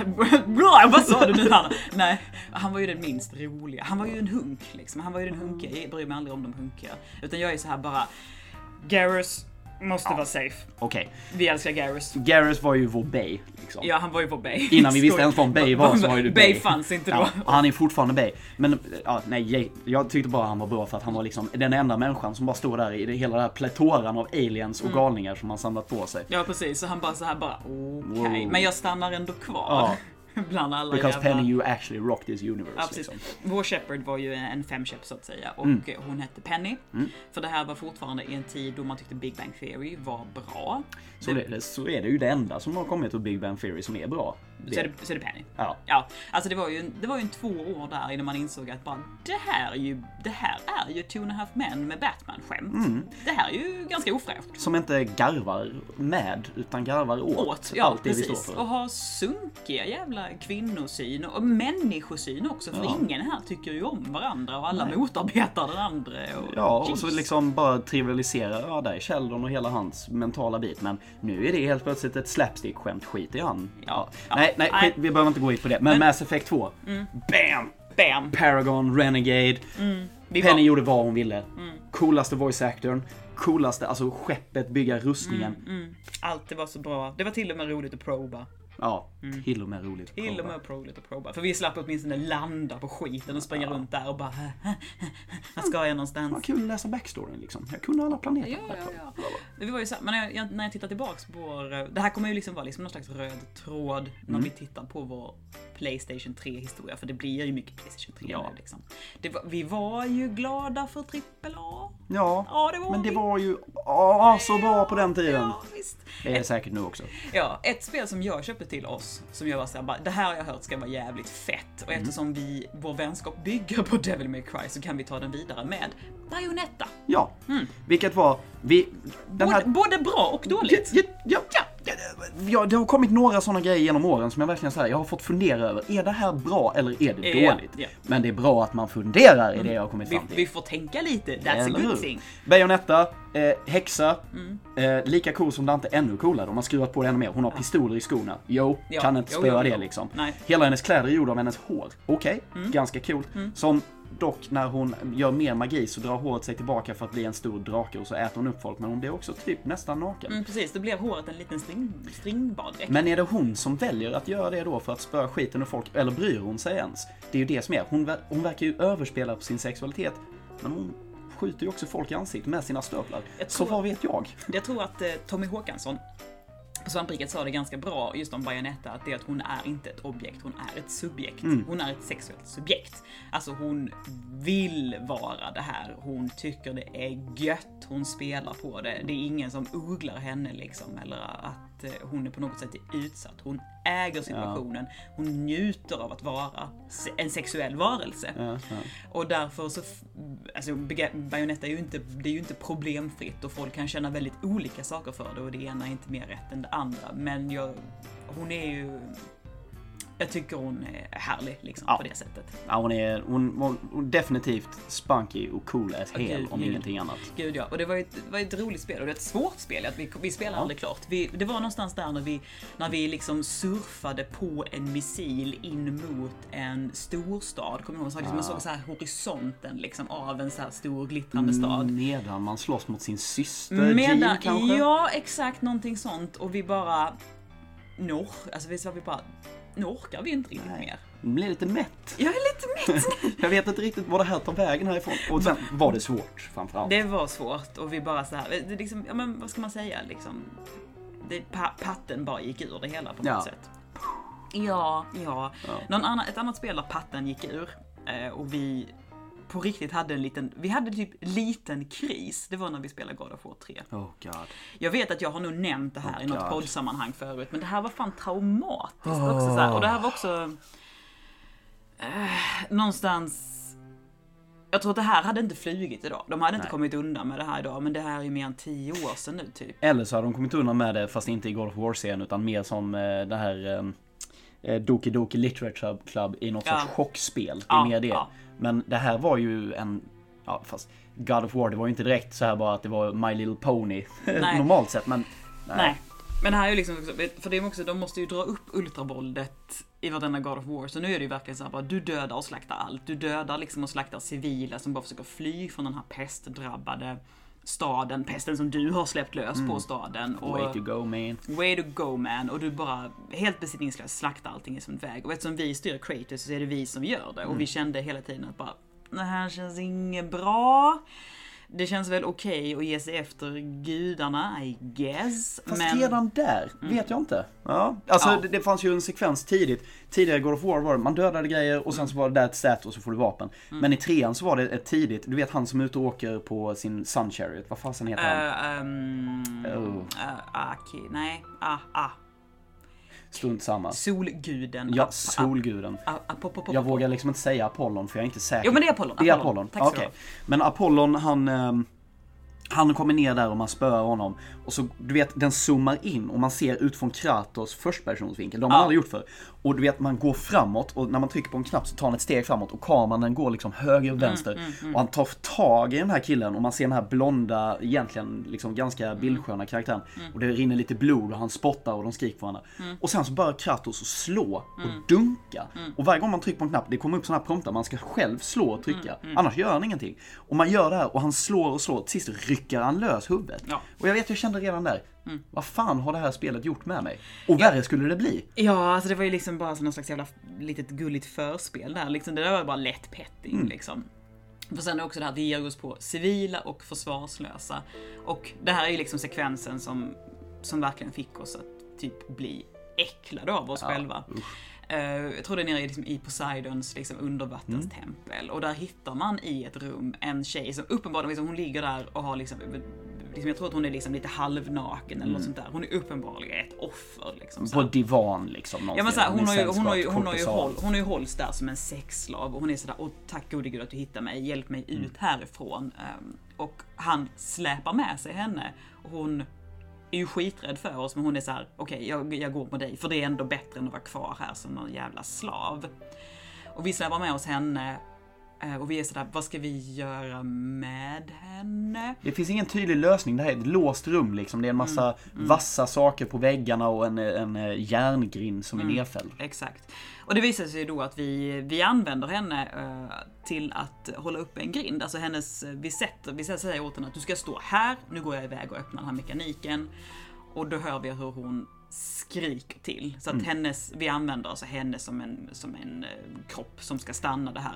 bra, vad sa du nu Hanna? Nej, han var ju den minst roliga. Han var ju en hunk liksom. Han var ju den hunkiga. Jag bryr mig aldrig om de hunkiga. Utan jag är så här bara, Garrus måste vara safe. Okej. Vi älskar Garrus. Garrus var ju vår Bay. Liksom. Ja, han var ju på Bay. Innan vi visste ens vad en Bay var så var ju det Bay Bay. fanns inte då. Ja, han är fortfarande Bay. Men ja, nej, jag, tyckte bara han var bra för att han var liksom den enda människan som bara stod där i det, hela den här pletoran av aliens Mm. och galningar som han samlat på sig. Ja precis, så han bara så här bara okej, Wow. men jag stannar ändå kvar. Ja. Bland alla Because jävla... Penny you actually rock this universe. Ja, liksom. Vår Shepard var ju en femkäpp så att säga och Mm. hon hette Penny. För det här var fortfarande i en tid då man tyckte Big Bang Theory var bra. Så, det, så är det ju det enda som har kommit ur Big Bang Theory som är bra. Så är det, så är det Penny. Ja. Ja, alltså det var ju, det var ju en två år där innan man insåg att bara det här är ju, det här är ju Two and a Half Men med Batman-skämt. Mm. Det här är ju ganska ofräscht. Som inte garvar med, utan garvar åt, Åt, ja allt det vi precis. står Och för. har sunkiga jävla kvinnosyn och människosyn också. För Ja. ingen här tycker ju om varandra och alla Nej. motarbetar den andra. Och Ja, och Jeez. så liksom bara trivialisera, ja där är Sheldon och hela hans mentala bit. Men nu är det helt plötsligt ett slapstick-skämt, skit i han. Ja. Nej, nej, nej, Nej. Skit, vi behöver inte gå in på det. Men, Men- Mass Effect 2. Bam! Bam! Paragon, Renegade. Vi Penny gjorde vad hon ville. Coolaste voice actorn. Coolaste, alltså skeppet, bygga rustningen. mm, allt det var så bra. Det var till och med roligt att proba. Ja, till och med roligt. att Till och med roligt att proba. För vi slapp åtminstone landa på skiten och springa runt där och bara Var ska jag Det någonstans? var kul att läsa backstoryn liksom. Jag kunde alla planeter. Ja, ja, ja. Det var ju så, men när jag, när jag tittar tillbaks på vår... Det här kommer ju liksom vara liksom någon slags röd tråd när Mm. vi tittar på vår Playstation 3 historia. För det blir ju mycket Playstation 3 Ja. nu liksom. Det var, vi var ju glada för AAA. Ja, Ja, det var men det vi. var ju ah, så bra på den tiden. Ja, visst. Det är det säkert nu också. Ja, ett spel som jag köpte till oss, som jag var såhär, bara, det här har jag hört ska vara jävligt fett. Och Mm. eftersom vi, vår vänskap bygger på Devil May Cry så kan vi ta den vidare med Bayonetta. Ja, vilket var... Vi, den här, Både, både bra och dåligt. Ja, ja, ja, ja, det har kommit några sådana grejer genom åren som jag verkligen säger, jag har fått fundera över, är det här bra eller är det Ja, dåligt? ja. Men det är bra att man funderar i det jag har kommit Vi, fram till. vi får tänka lite, that's Eller a hur? good thing. Bayonetta, eh, häxa, Mm. eh, lika cool som Dante, ännu coolare. De har skruvat på det ännu mer. Hon har pistoler i skorna. Jo, Ja, kan inte spöa det liksom. Nej. Hela hennes kläder är gjorda av hennes hår. Okej, Mm. ganska coolt. Som dock när hon gör mer magi så drar håret sig tillbaka för att bli en stor drake och så äter hon upp folk. Men hon blir också typ nästan naken. Mm, precis, då blev håret en liten string, stringbaddräkt. Men är det hon som väljer att göra det då för att spöa skiten ur folk, eller bryr hon sig ens? Det är ju det som är. Hon, hon verkar ju överspela på sin sexualitet, men hon skjuter ju också folk i ansiktet med sina stövlar. Så vad vet jag? Jag tror att eh, Tommy Håkansson Svampriket sa det ganska bra just om Bayonetta, att det är att hon är inte ett objekt, hon är ett subjekt. Mm. Hon är ett sexuellt subjekt. Alltså hon vill vara det här, hon tycker det är gött, hon spelar på det. Det är ingen som oglar henne liksom, eller att eh, hon är på något sätt utsatt. Hon äger situationen, hon njuter av att vara en sexuell varelse. Ja, ja. Och därför så, alltså Bayonetta är ju inte, det är ju inte problemfritt och folk kan känna väldigt olika saker för det och det ena är inte mer rätt än det andra. Men jag, hon är ju, jag tycker hon är härlig liksom Ja. på det sättet. Ja, hon är hon, hon, hon definitivt spunky och cool as Ja, hell gud, om gud. ingenting annat. Gud ja, och det var ju ett, var ett roligt spel och det är ett svårt spel. Att vi, vi spelade Ja. aldrig klart. Vi, det var någonstans där när vi, när vi liksom surfade på en missil in mot en storstad. Kommer du ihåg? Så liksom, man såg så här horisonten liksom av en så här stor glittrande stad. Medan man slåss mot sin syster Medan, kanske? ja exakt någonting sånt och vi bara, norr, alltså vi sa vi bara, nu orkar vi inte riktigt Nej. mer. Man blir lite mätt. Jag är lite mätt. Jag vet inte riktigt vad det här tar vägen härifrån. Och sen var det svårt framförallt. det var svårt och vi bara så här, det liksom, ja men vad ska man säga liksom, det, pa, patten bara gick ur det hela på något Ja. sätt. Ja, ja. Ja. Någon annan, ett annat spel där patten gick ur eh, och vi på riktigt hade en liten, vi hade typ liten kris. Det var när vi spelade God of War 3. Oh god. Jag vet att jag har nog nämnt det här Oh i något God. poddsammanhang förut, men det här var fan traumatiskt också. Så här. Och det här var också... Eh, någonstans... Jag tror att det här hade inte flugit idag. De hade inte Nej. kommit undan med det här idag, men det här är ju mer än tio år sedan nu typ. Eller så hade de kommit undan med det, fast inte i God of War-serien, utan mer som eh, det här eh, Doki Doki Literature Club i något sorts chockspel. Det är mer det. Men det här var ju en, ja fast God of War, det var ju inte direkt så här bara att det var My Little Pony Nej. normalt sett, men Nej. Men det här är ju liksom också, för det är också, de måste ju dra upp ultravåldet i varenda God of War. Så nu är det ju verkligen så här bara, du dödar och slaktar allt. Du dödar liksom och slaktar civila som bara försöker fly från den här pestdrabbade staden, pesten som du har släppt lös på staden. Och, Way to go man. Way to go man! Och du bara helt besittningslöst slaktar allting i sin väg. Och eftersom vi styr Kratos så är det vi som gör det. Och vi kände hela tiden att bara, det här känns inget bra. Det känns väl okej att ge sig efter gudarna, I guess. Fast men... redan där vet jag inte. Ja, alltså Ja. Det, det fanns ju en sekvens tidigt. Tidigare God of War var det, man dödade grejer och sen så var det där ett stat och så får du vapen. Mm. Men i trean så var det ett tidigt, du vet han som är ute och åker på sin Sun Chariot, vad fasen heter han? Uh, um, Oh. uh, Aki, nej, ah, ah. Strunt samma. Solguden. Ja, solguden. Jag vågar liksom inte säga Apollon för jag är inte säker. Jo men det är Apollon. Det är Apollon, Tack okej. ha. Men Apollon han... ehm, Han kommer ner där och man spöar honom. Och så, du vet, den zoomar in och man ser ut från Kratos förstpersonsvinkel. De har man Ja. aldrig gjort för. Och du vet, man går framåt och när man trycker på en knapp så tar han ett steg framåt och kameran den går liksom höger och vänster. Och han tar tag i den här killen och man ser den här blonda, egentligen liksom ganska bildsköna karaktären. Och det rinner lite blod och han spottar och de skriker på varandra. Och sen så börjar Kratos att slå och dunka. Och varje gång man trycker på en knapp, det kommer upp sådana här promptar, man ska själv slå och trycka. Annars gör han ingenting. Och man gör det här och han slår och slår, till sist rycker han lös huvudet. Ja. Och jag vet, jag kände redan där, vad fan har det här spelet gjort med mig? Och värre skulle det bli. Ja, alltså det var ju liksom bara någon slags jävla litet gulligt förspel där. Liksom, det där var bara lätt petting Mm. liksom. För sen är också det här att vi ger oss på civila och försvarslösa. Och det här är ju liksom sekvensen som, som verkligen fick oss att typ bli äcklade av oss Ja, själva. Eh, jag tror det är nere i, liksom, i Poseidons liksom, undervattenstempel. Och där hittar man i ett rum en tjej som uppenbarligen, liksom, hon ligger där och har liksom, liksom jag tror att hon är liksom lite halvnaken eller något sånt där. Hon är uppenbarligen ett offer. Liksom, så På divan liksom. Ja men såhär, hon, har ju, hon, har ju, hon, har ju håll, hon har ju hållits där som en sexslav och hon är sådär, åh tack gode gud att du hittar mig, hjälp mig Mm. ut härifrån. Ehm, och han släpar med sig henne och hon är ju skiträdd för oss men hon är så här: okej jag, jag går med dig för det är ändå bättre än att vara kvar här som någon jävla slav. Och vi släpar med oss henne och vi är sådär, vad ska vi göra med henne? Det finns ingen tydlig lösning. Det här är ett låst rum liksom. Det är en massa vassa saker på väggarna och en, en eh, järngrind som är nedfälld. Exakt. Och det visar sig då att vi, vi använder henne eh, till att hålla upp en grind. Alltså hennes, vi sätter, vi säger åt henne att du ska stå här, nu går jag iväg och öppnar den här mekaniken. Och då hör vi hur hon skriker till. Så att hennes, vi använder alltså henne som en, som en eh, kropp som ska stanna det här.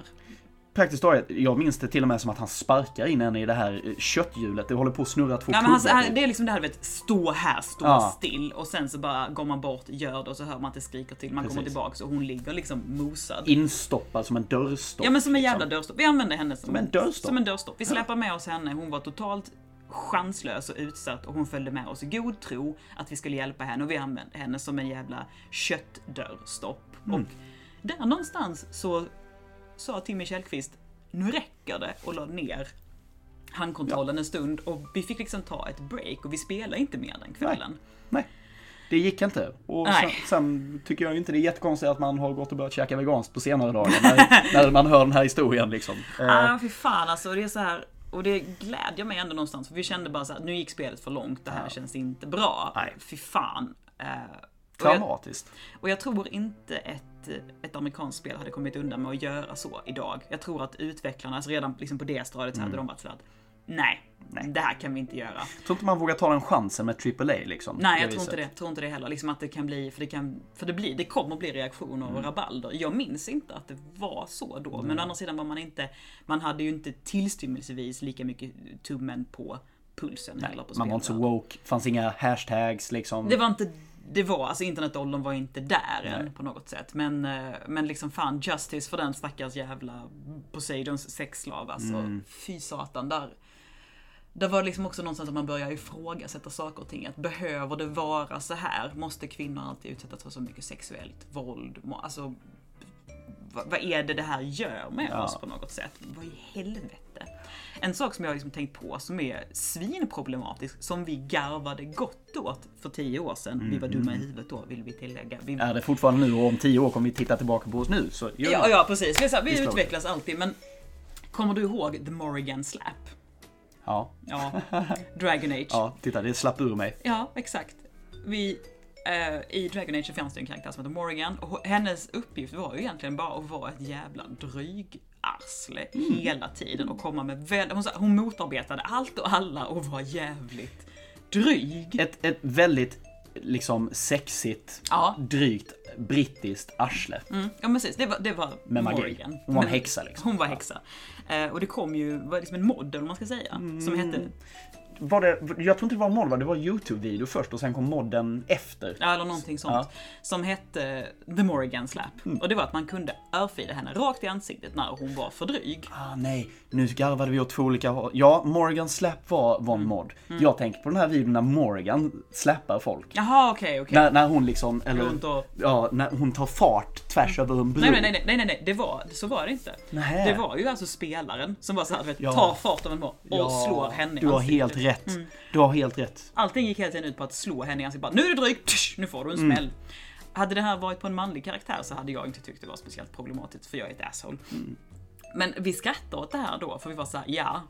Praktiskt taget, jag minns det till och med som att han sparkar in henne i det här eh, kötthjulet. Det håller på att snurra två Ja, men på. det är liksom det här vet, stå här, stå Ja. still. Och sen så bara går man bort, gör det och så hör man att det skriker till. Man kommer Precis. tillbaks och hon ligger liksom mosad. Instoppad som en dörrstopp. Ja men som en jävla liksom. dörrstopp. Vi använder henne som, Som en dörrstopp. Som en dörrstopp. Vi släpper med oss henne. Hon var totalt chanslös och utsatt och hon följde med oss i god tro att vi skulle hjälpa henne och vi använde henne som en jävla köttdörrstopp. Mm. Och där någonstans så sa Timmy Källqvist nu räcker det och la ner handkontrollen en stund och vi fick liksom ta ett break och vi spelade inte mer den kvällen. Nej. Det gick inte. Och sen, Nej. sen tycker jag inte det är jättekonstigt att man har gått och börjat käka veganskt på senare dagar. När, när man hör den här historien liksom. Eh, Ah, fy fan alltså. Det är så här, och det glädjer mig ändå någonstans. För vi kände bara så här, nu gick spelet för långt. Det här känns inte bra. Nej. Fy fan. Eh, och, jag, Traumatiskt. och jag tror inte ett, ett amerikanskt spel hade kommit undan med att göra så idag. Jag tror att utvecklarna, alltså redan liksom på det stadiet så hade de varit sådär att nej, det här kan vi inte göra. Jag tror inte man vågar ta den chansen med AAA liksom. Nej, jag tror inte det. Tror inte det heller. Liksom att det kan bli, för det kan, för det blir, det kommer bli reaktioner och rabalder. Jag minns inte att det var så då, men å andra sidan var man inte, man hade ju inte tillstymmelsevis lika mycket tummen på pulsen heller på Man var inte så woke, fanns inga hashtags liksom. Det var inte, det var, alltså internetåldern var inte där än på något sätt. Men, eh, men liksom fan, justice för den stackars jävla Poseidons sexslav alltså. Mm. Fy satan, där. Det var liksom också någonstans att man börjar ifrågasätta saker och ting. Att behöver det vara så här? Måste kvinnor alltid utsättas för så mycket sexuellt våld? Alltså, vad, vad är det det här gör med Ja. oss på något sätt? Vad i helvete? En sak som jag har liksom tänkt på som är svinproblematisk, som vi garvade gott åt för tio år sedan. Vi var dumma i huvudet då, vill vi tillägga. Vi, Är det fortfarande nu och om tio år kommer vi titta tillbaka på oss nu så gör ja, ja, precis. Vi, så vi utvecklas alltid, men kommer du ihåg The Morrigan Slap? Ja. Ja, Dragon Age. ja, titta det slapp ur mig. Ja, exakt. Vi, eh, I Dragon Age fanns det en karaktär som heter Morrigan och hennes uppgift var ju egentligen bara att vara ett jävla drygarsle hela tiden och komma med väl, hon, hon motarbetade allt och alla och var jävligt dryg. Ett, ett väldigt liksom sexigt, Ja. drygt brittiskt arsle. Mm, ja precis, det var, det var Med magi. Morrigan. Hon var en häxa liksom. Hon var häxa. Eh, och det kom ju, var liksom en mod eller vad man ska säga, Mm. som hette var det, jag tror inte det var en mod, det var YouTube-video först och sen kom modden efter. Ja, eller någonting sånt. Ja. Som hette The Morrigan Slap. Och det var att man kunde örfila henne rakt i ansiktet när hon var för dryg. Ah, nej, nu garvade vi åt två olika håll. Ja, Morgan Slap var, var Mm. en mod. Jag tänker på den här videon när Morgan slappar folk. Jaha, okej, okej. När, när hon liksom, eller och- ja, när hon tar fart tvärs över en bro. Nej, nej, nej, nej, nej, nej, det var, så var det inte. Nähä. Det var ju alltså spelaren som bara så här, vet, Ja. tar fart av en mål och Ja, slår henne i Du har ansiktet. Mm. helt rätt. Du har helt rätt. Allting gick hela tiden ut på att slå henne i ansiktet. Bara, nu är du dryg, Tsch, nu får du en Mm. smäll. Hade det här varit på en manlig karaktär så hade jag inte tyckt det var speciellt problematiskt för jag är ett asshole. Mm. Men vi skrattade åt det här då för vi var såhär, ja.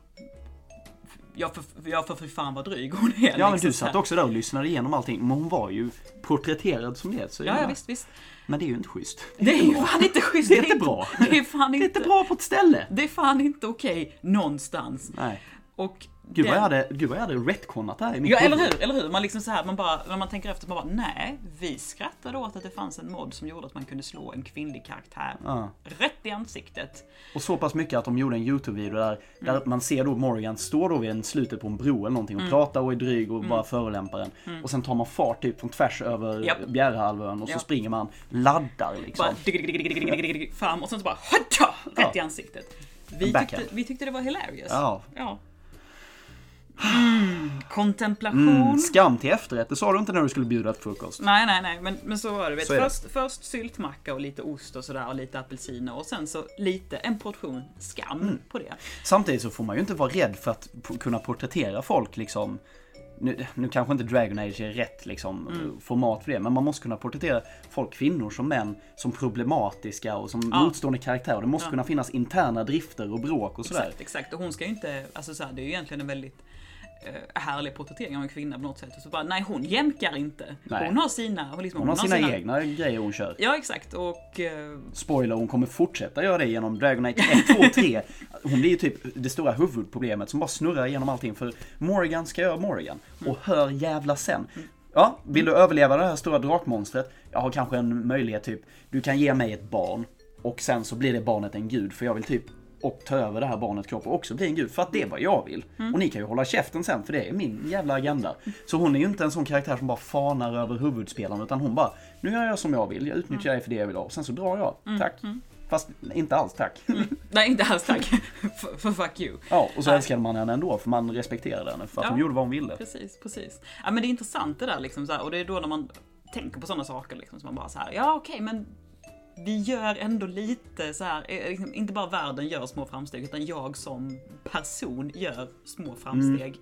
Jag för, jag för, för fan vad dryg hon är. Ja, men liksom du så här. satt också där och lyssnade igenom allting. Men hon var ju porträtterad som det. Så Ja, ja visst, visst. Men det är ju inte schysst. Det är ju fan inte schysst. Det är inte bra. Det är fan Det är inte, inte bra på ett ställe. det är fan inte okej någonstans. Nej. Och Gud vad jag hade, gud vad jag hade retconat det här i mitt Ja, eller hur? Eller hur? Man liksom så här, man bara, när man tänker efter, man bara, nej, vi skrattade åt att det fanns en mod som gjorde att man kunde slå en kvinnlig karaktär Ja. rätt i ansiktet. Och så pass mycket att de gjorde en YouTube-video där, där Mm. man ser då Morgan stå då vid en slutet på en bro eller någonting och pratar och är dryg och bara förolämpar en. Och sen tar man fart typ från tvärs över Mm. Japp. Bjärehalvön och så Ja. springer man, laddar liksom. Bara fram och sen så bara rätt i ansiktet. Vi tyckte, vi tyckte det var hilarious. Ja. ja. Mm, kontemplation. Mm, skam till efterrätt, det sa du inte när du skulle bjuda på frukost. Nej, nej, nej, men, men så var det. Vet. Så är det. Först, först syltmacka och lite ost och sådär och lite apelsiner och sen så lite, en portion skam Mm. på det. Samtidigt så får man ju inte vara rädd för att kunna porträttera folk liksom. Nu, nu kanske inte Dragon Age är rätt liksom, Mm. format för det, men man måste kunna porträttera folk, kvinnor som män, som problematiska och som Ja. motstående karaktärer. Det måste Ja. kunna finnas interna drifter och bråk och sådär. Exakt, exakt. Och hon ska ju inte, alltså så här, det är ju egentligen en väldigt härlig porträttering av en kvinna på något sätt. Och så bara, nej hon jämkar inte. Nej. Hon har sina, hon, liksom, Hon har sina egna grejer hon kör. Ja exakt och eh, Spoiler, hon kommer fortsätta göra det genom Dragon Age 1, 2, 3. Hon blir ju typ det stora huvudproblemet som bara snurrar igenom allting. För Morgan ska göra Morgan. Och hör jävla sen. Ja, vill du överleva det här stora drakmonstret? Jag har kanske en möjlighet typ. Du kan ge mig ett barn. Och sen så blir det barnet en gud. För jag vill typ och ta över det här barnets kropp och också bli en gud. För att det är vad jag vill. Och ni kan ju hålla käften sen för det är min jävla agenda. Så hon är ju inte en sån karaktär som bara fanar över huvudspelaren. Utan hon bara, nu gör jag som jag vill. Jag utnyttjar dig för det jag vill ha. Och sen så drar jag. Tack. Fast inte alls tack. nej inte alls tack. för, för fuck you. Ja, och så Nej. älskade man henne ändå för man respekterade henne för att Ja. hon gjorde vad hon ville. Precis, precis. Ja men det är intressant det där liksom så här, och det är då när man tänker på sådana saker liksom som man bara så här, ja okej men vi gör ändå lite så här, eh, liksom, inte bara världen gör små framsteg utan jag som person gör små framsteg.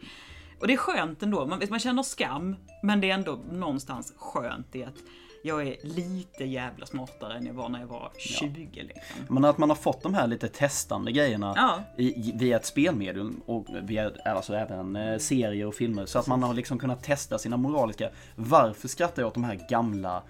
Och det är skönt ändå, man, man känner skam men det är ändå någonstans skönt i att jag är lite jävla smartare än jag var när jag var 20 liksom. Men att man har fått de här lite testande grejerna Ja. i, via ett spelmedium och via alltså även eh, serier och filmer. Så att man har liksom kunnat testa sina moraliska. Varför skrattar jag åt de här gamla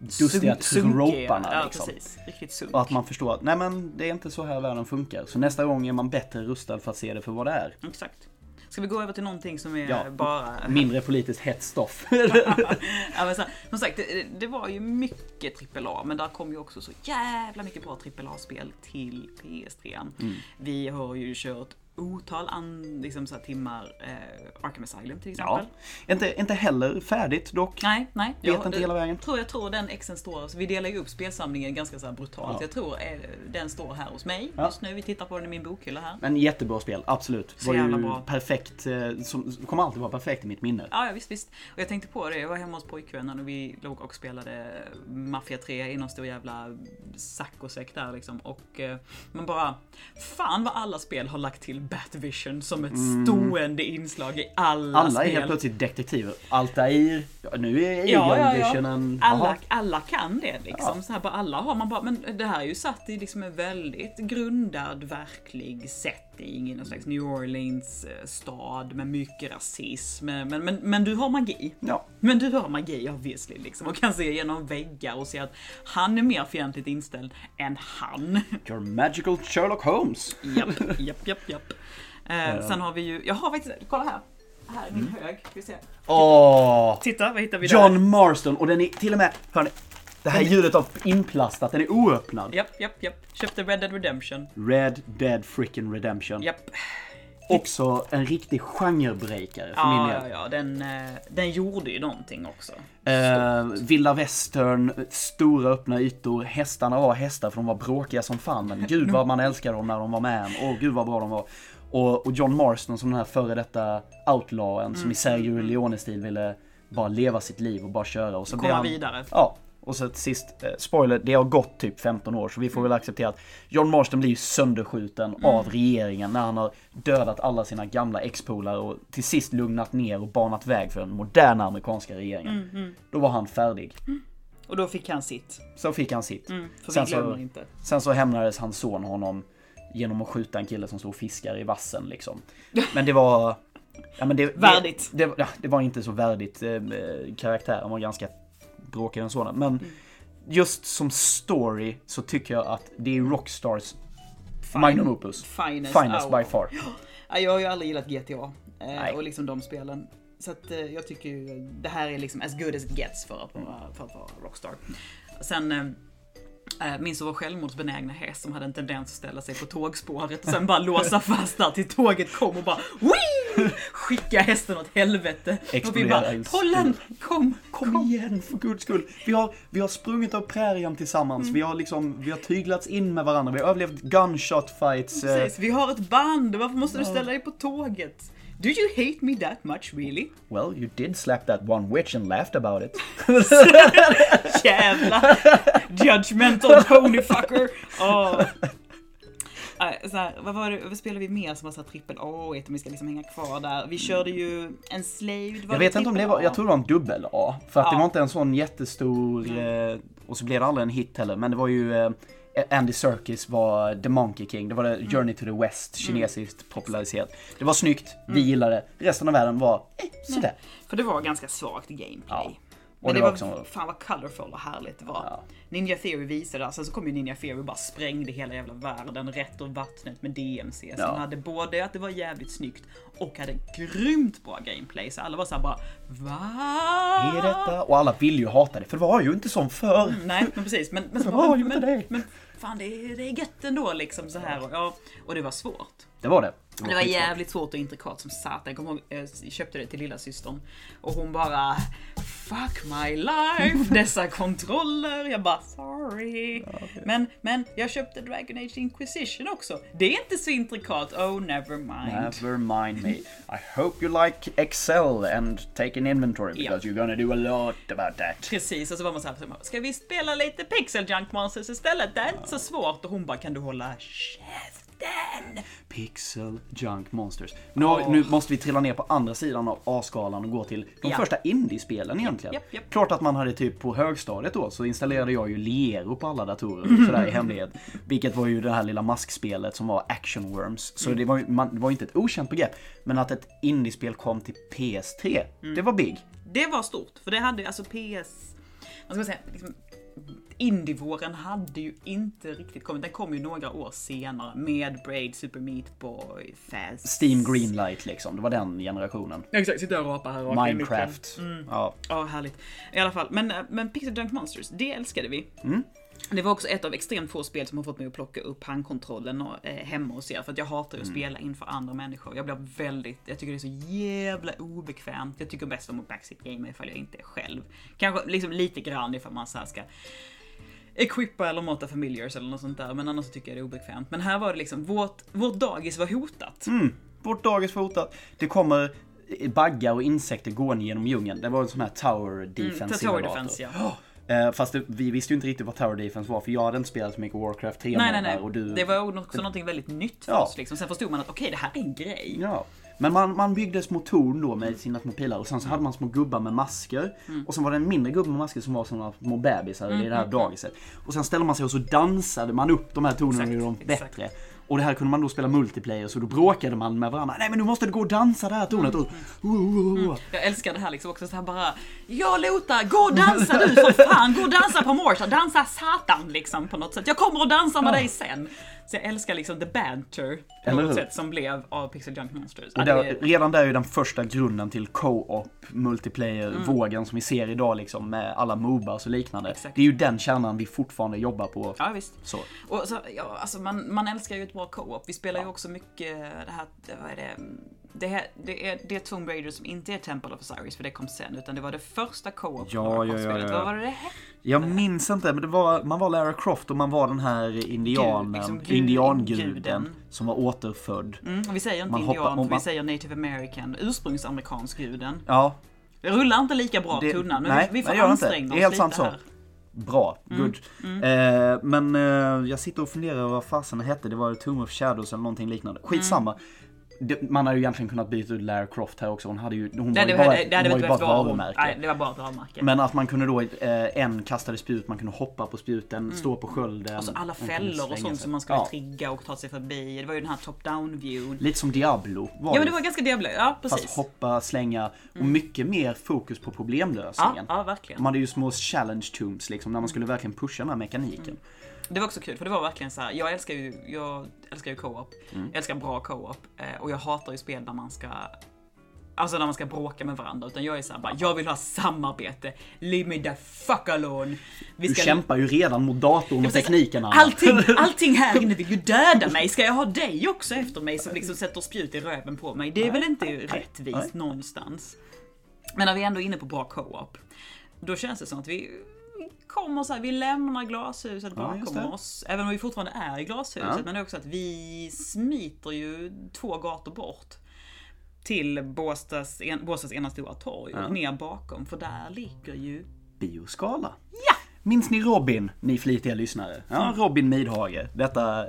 dustiga troparna Ja liksom? precis, riktigt sunk. Och att man förstår att nej men det är inte så här världen funkar. Så nästa gång är man bättre rustad för att se det för vad det är. Exakt. Ska vi gå över till någonting som är Ja. bara... Mindre politiskt hett stoff. ja, men så, som sagt, det, det var ju mycket AAA, men där kom ju också så jävla mycket bra AAA-spel till PS3. Mm. Vi har ju kört otal an, liksom så timmar eh, Arkham Asylum till ja. exempel. Inte, inte heller färdigt dock. Nej, nej. Vet inte hela vägen. Tror, jag tror den exen står, så vi delar ju upp spelsamlingen ganska så brutalt. Ja. Jag tror eh, den står här hos mig Ja. just nu. Vi tittar på den i min bokhylla här. Men jättebra spel, absolut. Så var jävla ju bra. perfekt, eh, som kommer alltid vara perfekt i mitt minne. Ja, ja visst, visst. Och jag tänkte på det, jag var hemma hos pojkvännen och vi låg och spelade Mafia 3 i någon stor jävla saccosäck där liksom. Och eh, man bara, fan vad alla spel har lagt till Batvision som ett stående inslag i alla, Mm. Alla är spel. helt plötsligt detektiver. Altair, ja, nu är Ja, ja, ja. Visionen... Alla, alla kan det liksom. Ja. Så här, bara, alla har man bara, men det här är ju satt i liksom en väldigt grundad, verklig setting i någon slags New Orleans eh, stad med mycket rasism. Men, men, men, men du har magi. Ja. Men du har magi obviously liksom och kan se genom väggar och se att han är mer fientligt inställd än han. Your magical Sherlock Holmes. Japp, japp, japp, japp. Eh, sen har vi ju, jag har faktiskt, kolla här. Här är min Mm. hög, vi se. Åh! Titta, vad hittar vi där? John Marston och den är till och med, hörni. Det här ljudet av inplastat, den är oöppnad. Japp, japp, japp. Köpte Red Dead Redemption. Red Dead Freaking Redemption. Japp. också en riktig genrebreakare för min Ja, del. ja, ja. Den, eh, den gjorde ju någonting också. Eh, vilda västern, stora öppna ytor, hästarna var hästar för de var bråkiga som fan men gud vad man älskade dem när de var med. Åh gud vad bra de var. Och, och John Marston som den här före detta outlawen som i Sergio Leone-stil ville bara leva sitt liv och bara köra. Och så Komma han, vidare. Ja, och så till sist, eh, spoiler, det har gått typ 15 år så vi får väl acceptera att John Marston blir ju sönderskjuten av regeringen när han har dödat alla sina gamla ex-polare och till sist lugnat ner och banat väg för den moderna amerikanska regeringen. Då var han färdig. Och då fick han sitt. Så fick han sitt. Mm, för Sen vi så- inte. Sen så hämnades hans son honom genom att skjuta en kille som stod och fiskar i vassen liksom. Men det var... Ja, men det, Värdigt. Det, det, ja, det var inte så värdigt. Eh, karaktären var ganska bråkig den sonen. Men Mm. just som story så tycker jag att det är Rockstars Fine- magnum opus. Finest, Finest by far. Ja, jag har ju aldrig gillat GTA. Eh, och liksom de spelen. Så att eh, jag tycker ju det här är liksom as good as it gets för att för att vara Rockstar. Sen eh, eh, minns vår självmordsbenägna häst som hade en tendens att ställa sig på tågspåret och sen bara låsa fast där till tåget kom och bara Wii! Skicka hästen åt helvete. Och vi bara Pollen, kom, kom. Kom igen för guds skull. Vi har, vi har sprungit av prärien tillsammans. Mm. Vi har liksom, vi har tyglats in med varandra. Vi har överlevt gunshot fights. eh, Precis, vi har ett band, varför måste du ställa dig på tåget? Do you hate me that much really? Well, you did slap that one witch and laughed about it. Jävla judgmental ponyfucker. Oh. Så här, vad, var det, vad spelade vi mer som var så trippel A om vi ska liksom hänga kvar där? Vi körde ju Enslaved. Var Jag vet inte om det var, jag tror det var en dubbel A. För att Ja. det var inte en sån jättestor, eh, och så blev det aldrig en hit heller. Men det var ju, eh, Andy Serkis var The Monkey King. Det var det Mm. Journey to the West, kinesiskt populariserat. Det var snyggt, vi gillade det. Resten av världen var, eh, sådär. För det var ganska svagt gameplay. Ja. Men det det, var också- fan vad colorful och härligt det var. Ja. Ninja Theory visade det, sen så kom ju Ninja Theory och bara sprängde hela jävla världen rätt ur vattnet med DMC. Så Ja. hade både att det var jävligt snyggt och hade grymt bra gameplay. Så alla var såhär bara VA? Är detta? Och alla ville ju hata det, för det var ju inte som förr. Mm, nej, men precis. Men, men, Det var ju men, inte det. men fan det är, det är gött ändå liksom så här. Och, och det var svårt. Det var det. Det var jävligt svårt och intrikat som satan. Jag kommer ihåg, jag köpte det till lilla systern och hon bara Fuck my life, dessa kontroller. Jag bara sorry. Men, men jag köpte Dragon Age Inquisition också. Det är inte så intrikat. Oh never mind. Never mind me. I hope you like Excel and take an inventory because you're gonna do a lot about that. Precis, och så var man såhär, ska vi spela lite Pixel Junk Monsters istället? Det är inte så svårt. Och hon bara, kan du hålla käften? Pixel Junk Monsters. Nu, har- nu måste vi trilla ner på andra sidan av A-skalan och gå till de Ja. första indiespelen egentligen. japp, japp. Klart att man hade typ på högstadiet då så installerade jag ju Liero på alla datorer sådär i hemlighet. Vilket var ju det här lilla maskspelet som var Action Worms. Så det var ju man, det var ju inte ett okänt begrepp. Men att ett indiespel kom till PS3, det var big. Det var stort, för det hade alltså PS... Vad ska man säga? Liksom, Indievåren hade ju inte riktigt kommit. Den kom ju några år senare med Braid, Super Meat Boy, Fast... Steam Greenlight liksom, det var den generationen. Exakt, sitter jag och rapar här i Minecraft. micken. Ja. Ja, härligt. I alla fall, men, men Pixel Junk Monsters, det älskade vi. Mm. Det var också ett av extremt få spel som har fått mig att plocka upp handkontrollen och, eh, hemma hos er. För att jag hatar ju att Mm. spela inför andra människor. Jag blir väldigt, jag tycker det är så jävla obekvämt. Jag tycker bäst om att backseat game ifall jag inte är själv. Kanske liksom lite grann ifall man så ska equippa eller mata familjers eller något sånt där. Men annars så tycker jag det är obekvämt. Men här var det liksom, vårt, vårt dagis var hotat. Mm. Vårt dagis var hotat. Det kommer baggar och insekter gående genom djungeln. Det var en sån här tower defense Mm, Tower Defense, ja. Eh, Fast det, vi visste ju inte riktigt vad Tower Defense var för jag hade inte spelat så mycket Warcraft 3 Nej, nej, nej. och du... Det var också någonting väldigt nytt för Ja. oss. Liksom. Sen förstod man att okej, det här är en grej. Ja. Men man, man byggde små torn då med sina små pilar och sen så hade man små gubbar med masker. Mm. Och sen var det en mindre gubbe med masker som var såna små bebisar i det här dagiset. Och sen ställde man sig och så dansade man upp de här tornen och gjorde dem exakt. Och det här kunde man då spela multiplayer så då bråkade man med varandra. Nej men nu måste du gå och dansa det här tornet. Mm. Och, oh, oh, oh. Jag älskar det här liksom också så här bara Ja Lota, gå och dansa du för fan! Gå och dansa på Morsa, dansa satan liksom på något sätt. Jag kommer och dansar med dig sen. Så jag älskar liksom the banter på Eller något hur? sätt som blev av Pixel Junk Monsters. Och Ja, där, redan där är ju den första grunden till co-op multiplayer-vågen som vi ser idag liksom med alla Mobas och liknande. Exakt. Det är ju den kärnan vi fortfarande jobbar på. Ja visst. Så. Och så, ja, alltså man, man älskar ju ett bra co-op. Vi spelar ju också mycket det här, vad är det? Det, här, det, är, det är Tomb Raider som inte är Temple of Osiris, för det kom sen, utan det var det första co-op Ja, ja, ja, ja. Vad var det det hette? Jag minns inte, men det var, man var Lara Croft och man var den här indianen, liksom gud- indianguden guden. som var återfödd. Mm, och vi säger inte Man indian, hoppar- för man- vi säger native american, ursprungsamerikansk guden. Ja, Det rullar inte lika bra Det- tunnan, men nej, vi, vi får anstränga Det oss lite sant så. Bra, Mm, good. Eh, men eh, jag sitter och funderar vad fasen det hette, det var Tomb of Shadows eller någonting liknande. Skitsamma. Mm. Det, man hade ju egentligen kunnat byta ut Lara Croft här också, hon hade ju, hon Det var ju bara, det, hade hon var ju bara ett varumärke. Nej, det var bara ett varumärke. Men att man kunde då, eh, en kastade spjut, man kunde hoppa på spjuten, stå på skölden. Mm. Alltså alla fällor och sånt sig. som man skulle Ja, trigga och ta sig förbi. Det var ju den här top-down viewn. Lite som Diablo var Ja men det. var ganska Diablo, ja Fast precis. hoppa, slänga och mycket mer fokus på Ja, problemlösningen. ja, verkligen. Man hade ju små challenge tombs liksom, när man skulle verkligen pusha den här mekaniken. Det var också kul för det var verkligen så här. jag älskar ju, jag älskar ju co-op. Mm. Jag älskar bra co-op. eh, Och jag hatar ju spel där man ska Alltså när man ska bråka med varandra. Utan jag är såhär bara, jag vill ha samarbete. Leave me the fuck alone. Vi Du kämpar ju redan mot datorn och tekniken. Anna. Allting, allting här inne vill ju döda mig. Ska jag ha dig också efter mig som liksom sätter spjut i röven på mig? Det är väl inte rättvist någonstans. Men när vi ändå är inne på bra co-op. Då känns det som att vi kommer så här, vi lämnar glashuset Ja, bakom det. oss. Även om vi fortfarande är i glashuset. Ja. Men det är också att vi smiter ju två gator bort. Till Båstads, en, Båstads ena stora torg. Ja. Ner bakom. För där ligger ju Bioskala. Minns ni Robin, ni flitiga lyssnare? Ja, Robin Midhage. Detta,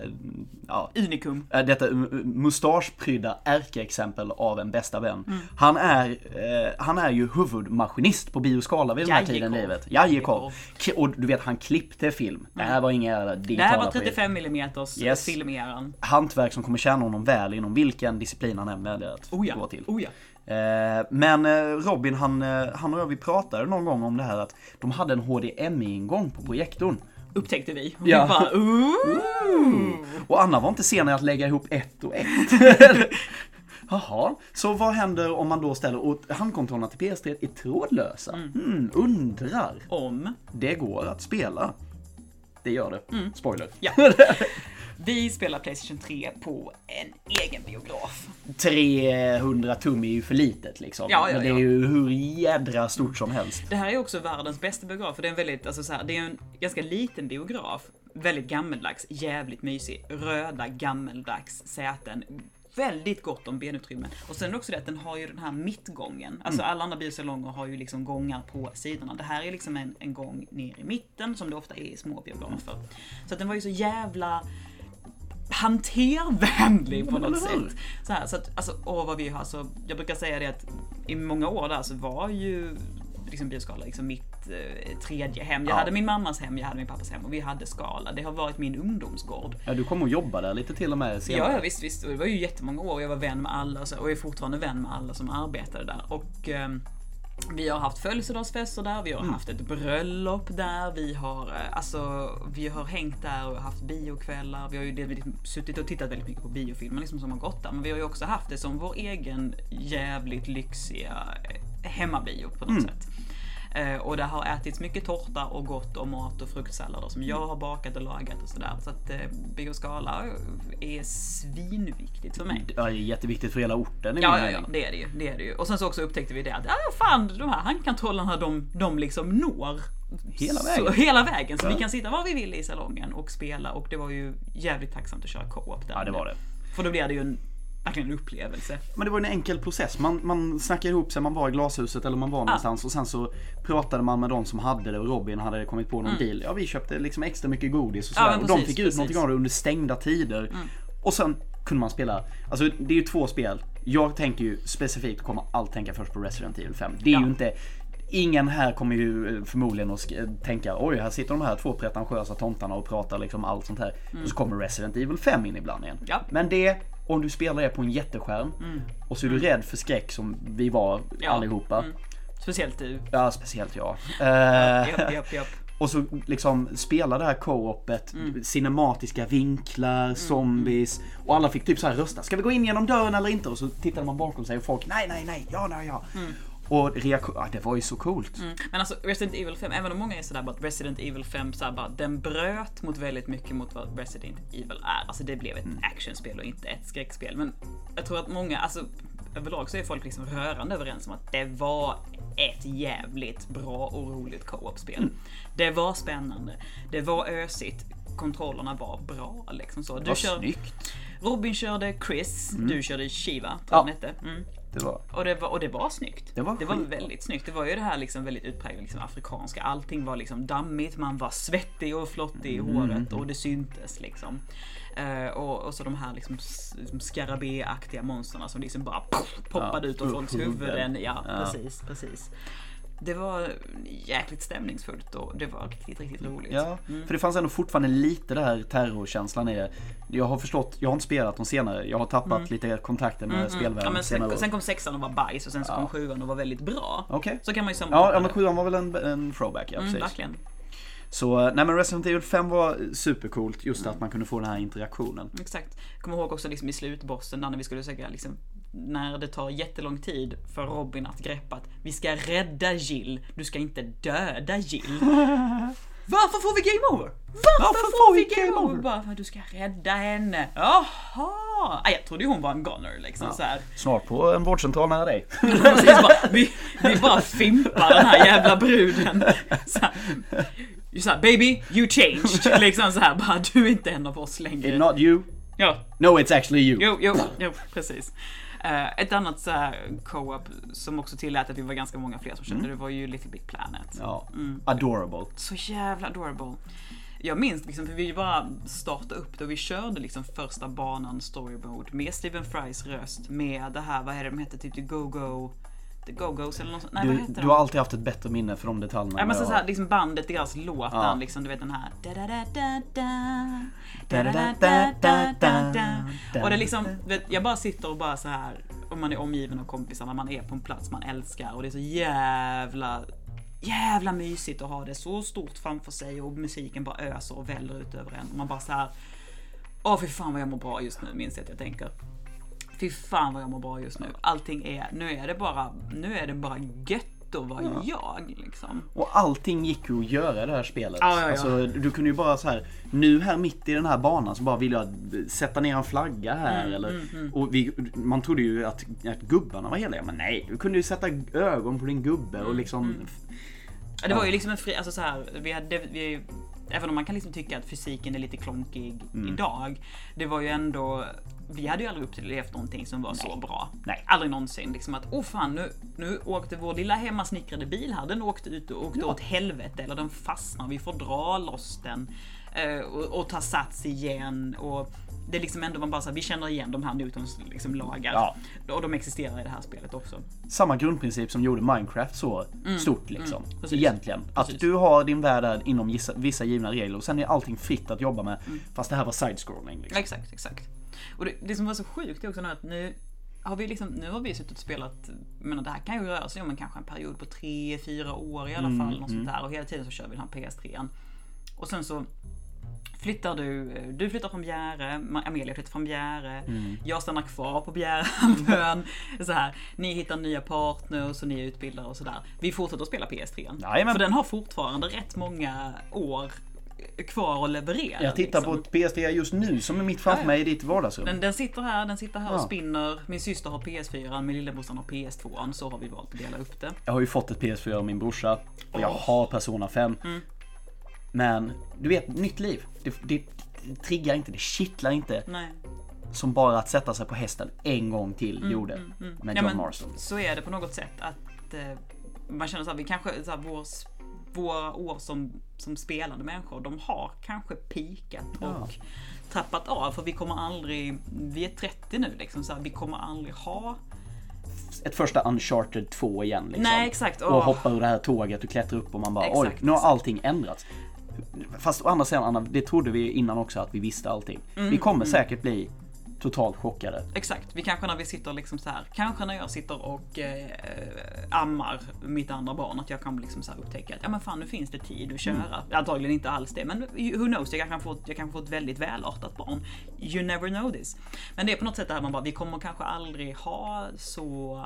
ja, Unikum. eh, detta eh, mustaschprydda ärkeexempel av en bästa vän. Mm. Han, är, eh, han är ju huvudmaskinist på Bioskala vid den här tiden i livet. Jajekov. Och du vet, han klippte film. Det här var inga Det digitala här var projekter. 35 mm Yes. filmeran. Hantverk som kommer tjäna honom väl inom vilken disciplin han än väljer att Oh ja. gå till. Oh ja. Eh, Men eh, Robin, han, eh, han och jag, vi pratade någon gång om det här att de hade en HDMI-ingång på projektorn. Upptäckte vi. Och Ja. vi bara, ooh. Och Anna var inte sen att lägga ihop ett och ett. Jaha, så vad händer om man då ställer, handkontrollerna till PS3 är trådlösa? Hmm, undrar. Om. Det går att spela. Det gör det. Spoiler. Ja. Vi spelar Playstation 3 på en egen biograf. 300 tum är ju för litet liksom. Ja, ja, Men det är ju hur jädra stort som helst. Det här är också världens bästa biograf, för det är en väldigt, alltså så här, det är en ganska liten biograf. Väldigt gammeldags, jävligt mysig. Röda gammeldags säten. Väldigt gott om benutrymme. Och sen också det att den har ju den här mittgången. Alltså alla andra biosalonger har ju liksom gångar på sidorna. Det här är liksom en, en gång ner i mitten, som det ofta är i små biografer. Så att den var ju så jävla hantervänlig på något sätt. Så, här, så att, alltså, åh vad vi har, alltså, jag brukar säga det att i många år där så var ju liksom bioskala liksom mitt eh, tredje hem. Jag Ja. hade min mammas hem, jag hade min pappas hem och vi hade skala. Det har varit min ungdomsgård. Ja, du kommer att jobba där lite till och med senare. Ja, ja visst, visst. Och det var ju jättemånga år. Jag var vän med alla så- och är fortfarande vän med alla som arbetade där. Och ehm, vi har haft födelsedagsfester där, vi har Mm. haft ett bröllop där, vi har, eh, alltså, vi har hängt där och haft biokvällar. Vi har ju delvis suttit och tittat väldigt mycket på biofilmer liksom som har gått där. Men vi har ju också haft det som vår egen jävligt lyxiga eh, hemmabio på något Mm. sätt. Eh, och det har ätits mycket tårta och gott och mat och fruktsallader som jag har bakat och lagat och sådär. Så att eh, Bioskala är svinviktigt för mig. Ja, det är jätteviktigt för hela orten Ja, ja, ja, det är det ju. Det är det ju. Och sen så också upptäckte vi det att, ja fan, de här handkontrollerna de, de liksom når Hela Så, vägen. hela vägen. Så Ja. vi kan sitta var vi vill i salongen och spela och det var ju jävligt tacksamt att köra co-op där. Ja, det var det. För då blir det ju en, verkligen en upplevelse. Men det var en enkel process. Man, man snackade ihop sig, man var i glashuset eller man var någonstans och sen så pratade man med de som hade det och Robin hade kommit på någon deal. Ja, vi köpte liksom extra mycket godis och Mm. Ja, sådär. men och de precis, fick ut precis. Mm. någonting av det under stängda tider. Och sen kunde man spela, alltså det är ju två spel. Jag tänker ju specifikt, kommer allt tänka först på Resident Evil 5. Det är Ja. ju inte Ingen här kommer ju eh, förmodligen att sk- tänka oj här sitter de här två pretentiösa tomtarna och pratar liksom allt sånt här. Och så kommer Resident Evil 5 in ibland igen. Mm. Ja. Men det, om du spelar det på en jätteskärm och så är du rädd för skräck som vi var Mm. Ja. allihopa. Mm. Speciellt du. Ja, speciellt jag. Eh, Japp, japp, japp. och så liksom spela det här co-opet, Mm. cinematiska vinklar, zombies. Och alla fick typ så här rösta, ska vi gå in genom dörren eller inte? Och så tittade man bakom sig och folk, nej, nej, nej, ja, nej, ja. Mm. Och reaktion, ja, det var ju så coolt. Mm. Men alltså Resident Evil 5, även om många är sådär bara att Resident Evil 5 såhär bara, den bröt mot väldigt mycket mot vad Resident Evil är. Alltså det blev ett actionspel och inte ett skräckspel. Men jag tror att många, alltså överlag så är folk liksom rörande överens om att det var ett jävligt bra och roligt co-op-spel. Det var spännande, det var ösigt, kontrollerna var bra liksom så. Du var kör, snyggt. Robin körde Chris, du körde Shiva, tror Ja. jag den hette. Mm. Det var. Och det var, och det var snyggt. Det var skitbra. väldigt snyggt. Det var ju det här liksom väldigt utpräglade liksom afrikanska. Allting var liksom dammigt, man var svettig och flottig i Mm. håret och det syntes liksom. Eh, och, och så de här liksom, liksom skarabéaktiga monstren som liksom bara poff, poppade Ja, ut ur folks huvuden. Ja, Ja. precis, precis. Det var jäkligt stämningsfullt och det var riktigt, riktigt roligt. Ja, för det fanns ändå fortfarande lite där terrorkänslan i det. Jag har förstått, jag har inte spelat de senare, jag har tappat lite kontakten med Mm, spelvärlden ja, sen, sen kom sexan och var bajs och sen så kom sjuan och var väldigt bra. Okej. Så kan man ju Ja, sammanfatta ja, men sjuan var väl en, en throwback, ja Mm, precis. verkligen. Så, nej men Resident Evil 5 var supercoolt, just att man kunde få den här interaktionen. Exakt. Kommer ihåg också liksom i slutbossen när vi skulle söka liksom när det tar jättelång tid för Robin att greppa att vi ska rädda Jill, du ska inte döda Jill. Varför får vi game over? Varför, får vi game over? Bara för att du ska rädda henne. Jaha! Nej, jag trodde hon var en goner liksom så här. Snart på en vårdcentral nära dig. Precis, bara, vi, vi bara fimpar den här jävla bruden. Så här, så här, baby, you changed. Liksom så här, bara du är inte en av oss längre. It's not you, Ja, no it's actually you. Jo, jo, jo, precis. Eh, ett annat så co-op som också tillät att vi var ganska många fler som köpte det var ju Little Big Planet. Ja, adorable. Så jävla adorable. Jag minns liksom, för vi bara startade upp det och vi körde liksom första banan story mode med Stephen Frys röst med det här, vad är det de heter, typ Go-Go, The Go-Go's eller något. Nej, vad Du, heter du de? har alltid haft ett bättre minne för de detaljerna. Ja men så, vad så här, liksom bandet, deras låt, Ja. liksom, du vet den här. Och det är liksom, vet, jag bara sitter och bara så här om man är omgiven av kompisar, när man är på en plats man älskar och det är så jävla Jävla mysigt att ha det så stort framför sig och musiken bara öser och väller ut över en. Och man bara så här. Åh fy fan vad jag mår bra just nu, minns jag att jag tänker. Fy fan vad jag mår bra just nu. Allting är, nu är det bara, nu är det bara gött att vara jag liksom. Och allting gick ju att göra i det här spelet. Ja, ja, ja. Alltså, du kunde ju bara så här, nu här mitt i den här banan så bara vill jag sätta ner en flagga här Mm, eller och vi, Man trodde ju att, att gubbarna var heliga, men nej, du kunde ju sätta ögon på din gubbe Mm, och liksom Ja, det var ju liksom en fri, alltså så här, vi hade, vi, även om man kan liksom tycka att fysiken är lite klonkig idag. Det var ju ändå, vi hade ju aldrig upplevt någonting som var så bra. Nej. Aldrig någonsin. Liksom att, åh fan, nu, nu åkte vår lilla hemmasnickrade bil här, den åkte ut och åkte Ja. åt helvete. Eller den fastnar, vi får dra loss den. Eh, och, och ta sats igen. Och det är liksom ändå man bara så här, vi känner igen de här Newtons liksom lagar. Ja. Och de existerar i det här spelet också. samma grundprincip som gjorde Minecraft så stort liksom. Mm. precis. Egentligen. Att Precis. du har din värld inom vissa, vissa givna regler och sen är allting fritt att jobba med. Mm. Fast det här var side-scrolling. Liksom. Exakt, exakt. Och det, det som var så sjukt är också att nu har vi liksom, nu har vi suttit och spelat, menar det här kan ju röra sig om en kanske en period på 3-4 år i alla Mm, fall. Något sånt där. Och hela tiden så kör vi den här PS3. Och sen så flyttar du, du flyttar från Bjäre, Amelia flyttar från Bjäre, Mm. jag stannar kvar på Bjärehalvön. så här, ni hittar nya partners och ni utbildar och sådär. Vi fortsätter att spela PS3. Jajamän. För den har fortfarande rätt många år kvar att leverera. Jag tittar liksom. på ett PS4 just nu som är mitt framför Ja, ja. mig i ditt vardagsrum. Den, den sitter här, den sitter här och Ja. spinner. Min syster har PS4, min lillebrorsan har PS2. Så har vi valt att dela upp det. Jag har ju fått ett PS4 av min brorsa och jag har Persona 5. Mm. Men du vet, nytt liv. Det, det, det triggar inte, det kittlar inte Nej. som bara att sätta sig på hästen en gång till gjorde. Med Mm, Ja, John men Marston. Så är det på något sätt att eh, man känner så här, vi kanske, så här, vår, våra år som, som spelande människor, de har kanske pikat Ja. och trappat av. För vi kommer aldrig, vi är 30 nu liksom, så här, vi kommer aldrig ha Ett första Uncharted 2 igen liksom. Nej, exakt. Och Åh. hoppa ur det här tåget och klättra upp och man bara oj, Exakt, nu har exakt. allting ändrats. Fast å andra sidan, Anna, det trodde vi innan också att vi visste allting. Mm, vi kommer säkert bli totalt chockade. Exakt, vi kanske när vi sitter liksom så här, kanske när jag sitter och eh, ammar mitt andra barn, att jag kan liksom så upptäcka att ja men fan nu finns det tid att köra. Antagligen inte alls det, men who knows, jag kan få, jag kan få ett väldigt välartat barn. You never know this. Men det är på något sätt det här man bara, vi kommer kanske aldrig ha så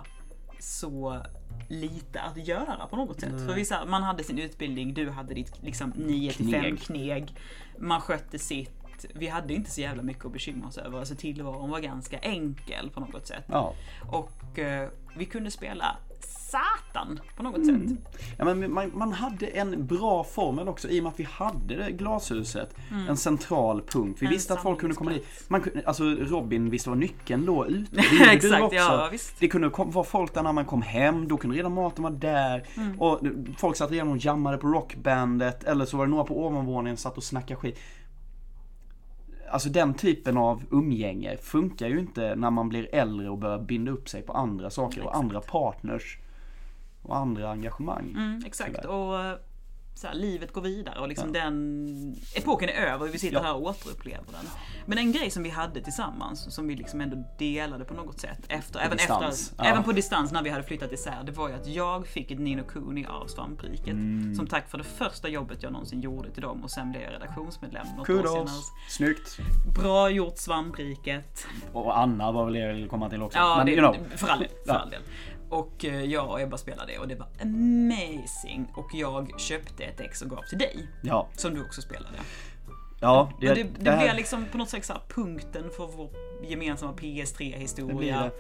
så lite att göra på något sätt. För vissa, man hade sin utbildning, du hade ditt liksom 9 till 5 Kneg. kneg. Man skötte sitt. Vi hade inte så jävla mycket att bekymra oss över. Alltså tillvaron var ganska enkel på något sätt. Ja. Och eh, vi kunde spela satan på något sätt. Ja, men man, man hade en bra formel också i och med att vi hade det glashuset. En central punkt. Vi En visste att folk kunde komma dit. Man, alltså Robin visste var nyckeln låg ute. Det Exakt, också. ja, visst. Det kunde vara folk där när man kom hem. Då kunde redan maten vara där. Mm. Och folk satt redan och jammade på rockbandet. Eller så var det några på ovanvåningen som satt och snackade skit. Alltså den typen av umgänge funkar ju inte när man blir äldre och börjar binda upp sig på andra saker och Exakt. andra partners. Och andra engagemang. Mm, exakt. Tyvärr. Och så här, livet går vidare och liksom den epoken är över och vi sitter Ja. här och återupplever den. Men en grej som vi hade tillsammans som vi liksom ändå delade på något sätt efter, även, distans, efter ja. även på distans när vi hade flyttat isär. Det var ju att jag fick ett Nino Kuni av Svampriket. Mm. Som tack för det första jobbet jag någonsin gjorde till dem och sen blev jag redaktionsmedlem något år senare. Kudos! Snyggt! Bra gjort Svampriket. Och Anna var väl det jag ville komma till också. Ja, Men, det, you know. för all del. För Ja. all del. Och eh, jag och Ebba spelade det och det var amazing. Och jag köpte ett ex och gav till dig. Ja, Som du också spelade. ja. Det, och det, det, här- blev liksom på något sätt så punkten för vår gemensamma Det blir PS3-historia.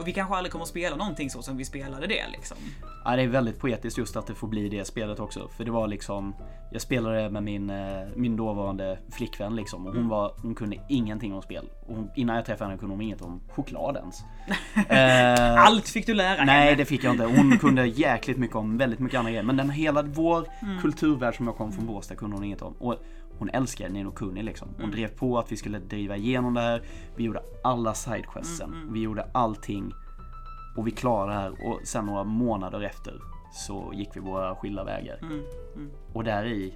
Och vi kanske aldrig kommer att spela någonting så som vi spelade det liksom. Ja, det är väldigt poetiskt just att det får bli det spelet också. För det var liksom, jag spelade med min, eh, min dåvarande flickvän liksom. Och hon, var, hon kunde ingenting om spel. Och hon, innan jag träffade henne kunde hon inget om choklad ens. Eh, Allt fick du lära Nej henne. det fick jag inte. Hon kunde jäkligt mycket om väldigt mycket andra grejer. Men den hela vår Mm. kulturvärld som jag kom från Båstad kunde hon inget om. Och hon älskade Nino Kuni liksom. Hon Mm. drev på att vi skulle driva igenom det här. Vi gjorde alla sidequesten. Mm, Vi gjorde allting. Och vi klarade det här. Och sen några månader efter så gick vi våra skilda vägar. Mm, Och där i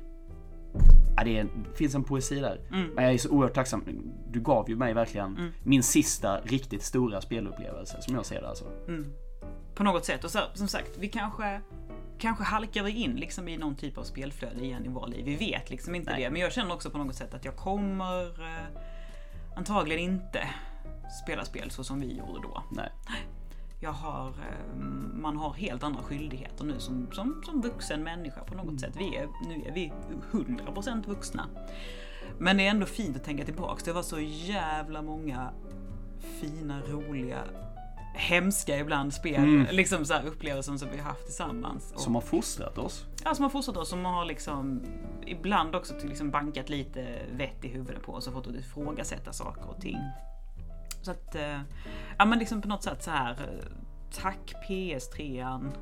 Ja, det är, finns en poesi där. Mm. Men jag är så oerhört tacksam. Du gav ju mig verkligen min sista riktigt stora spelupplevelse som jag ser det alltså. På något sätt. Och så, som sagt, vi kanske Kanske halkar vi in liksom i någon typ av spelflöde igen i våra liv. Vi vet liksom inte Nej. det. Men jag känner också på något sätt att jag kommer eh, antagligen inte spela spel så som vi gjorde då. Nej. Jag har, eh, man har helt andra skyldigheter nu som, som, som vuxen människa på något sätt. Vi är, nu är vi 100% vuxna. Men det är ändå fint att tänka tillbaks. Det var så jävla många fina, roliga, hemska ibland spel, liksom så här upplevelser som vi har haft tillsammans. Och, Som har fostrat oss. ja, som har fostrat oss, som har liksom ibland också till liksom bankat lite vett i huvudet på oss och fått att ifrågasätta saker och ting. Så att, eh, ja men liksom på något sätt så här. eh, Tack PS3an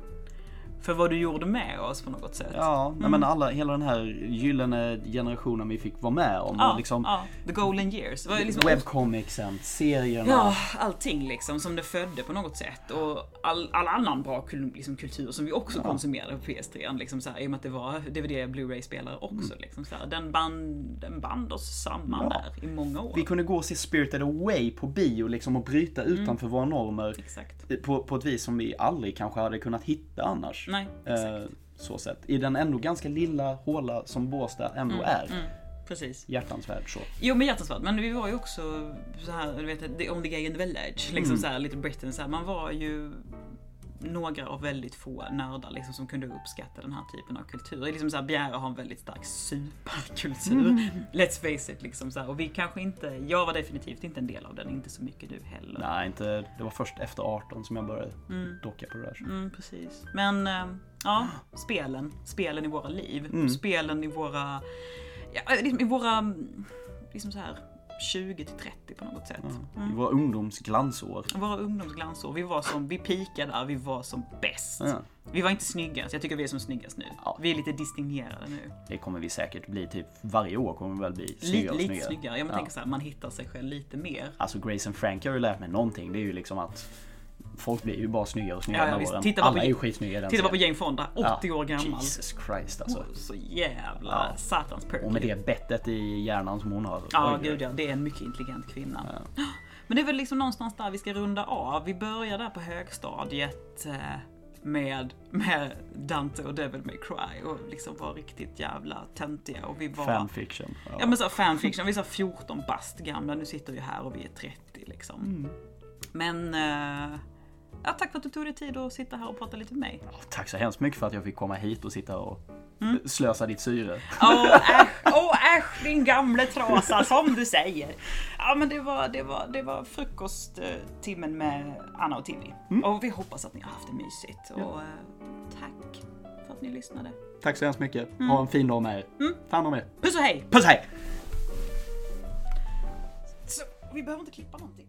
för vad du gjorde med oss på något sätt. Ja, nej, men alla, hela den här gyllene generationen vi fick vara med om. ja, och liksom ja, the golden years. Liksom Webcomicsen, serierna. Ja, allting liksom som det födde på något sätt. Och all, all annan bra liksom, kultur som vi också konsumerade på PS3. Liksom, så här, I och med att det var DVD Blu-ray-spelare också. Liksom, så här, den, band, den band oss samman Mm. Ja. där i många år. Vi kunde gå och se Spirited Away på bio liksom och bryta Mm. utanför våra normer. Exakt. På, på ett vis som vi aldrig kanske hade kunnat hitta annars. Nej, Eh, exakt. så sett. I den ändå ganska lilla håla som Båstad ändå är. Mm, precis. Hjärtansvärd så. Jo men hjärtansvärt, men vi var ju också så här, du vet, the only guy in the village. Liksom Mm. så här, Little Britain. Så här, man var ju några av väldigt få nördar liksom, som kunde uppskatta den här typen av kultur. Det är Liksom så här, Bjäre har en väldigt stark superkultur. Mm. Let's face it. Liksom, så här. Och vi kanske inte, jag var definitivt inte en del av den, inte så mycket du heller. Nej, inte, det var först efter 18 som jag började docka på det där. Mm, precis. Men eh, ja, spelen. Spelen i våra liv. Mm. Spelen i våra, ja, liksom i våra, liksom så här 20 till 30 på något sätt. I våra ungdomsglansår. Våra ungdomsglansår. Vi var som, vi peakade där, vi var som bäst. Ja. Vi var inte snyggast, jag tycker vi är som snyggast nu. Ja. Vi är lite distingerade nu. Det kommer vi säkert bli typ varje år kommer vi väl bli Lite, snyggare och lite snyggare. snyggare. Jag Ja. tänker så här, man hittar sig själv lite mer. Alltså Grace and Frank har ju lärt mig någonting. Det är ju liksom att folk blir ju bara snyggare och snyggare Ja, ja, med åren. Titta Alla på- är ju skitsnygga i den Titta bara på. Jane Fonda, 80 Ja, år gammal. Jesus Christ alltså. Så jävla Ja. satans perky. Och med det bettet i hjärnan som hon har. Ja, gud ja. Det är en mycket intelligent kvinna. Men det är väl liksom någonstans där vi ska runda av. Vi börjar där på högstadiet eh, med, med Dante och Devil May Cry och liksom var riktigt jävla töntiga och vi var... Fanfiction. Ja men så fanfiction, vi här 14 bast gamla, nu sitter vi här och vi är 30 liksom. Mm. Men... Eh, ja, tack för att du tog dig tid att sitta här och prata lite med mig. Ja, tack så hemskt mycket för att jag fick komma hit och sitta och Mm. slösa ditt syre. Åh äsch, åh äsch din gamle trasa som du säger. Ja men det var, det var, det var frukosttimmen med Anna och Tilly. Och vi hoppas att ni har haft det mysigt. Och eh, tack för att ni lyssnade. Tack så hemskt mycket. Mm. Ha en fin dag med er. Ta hand om er. Puss och hej! Puss hej! Så, vi behöver inte klippa någonting.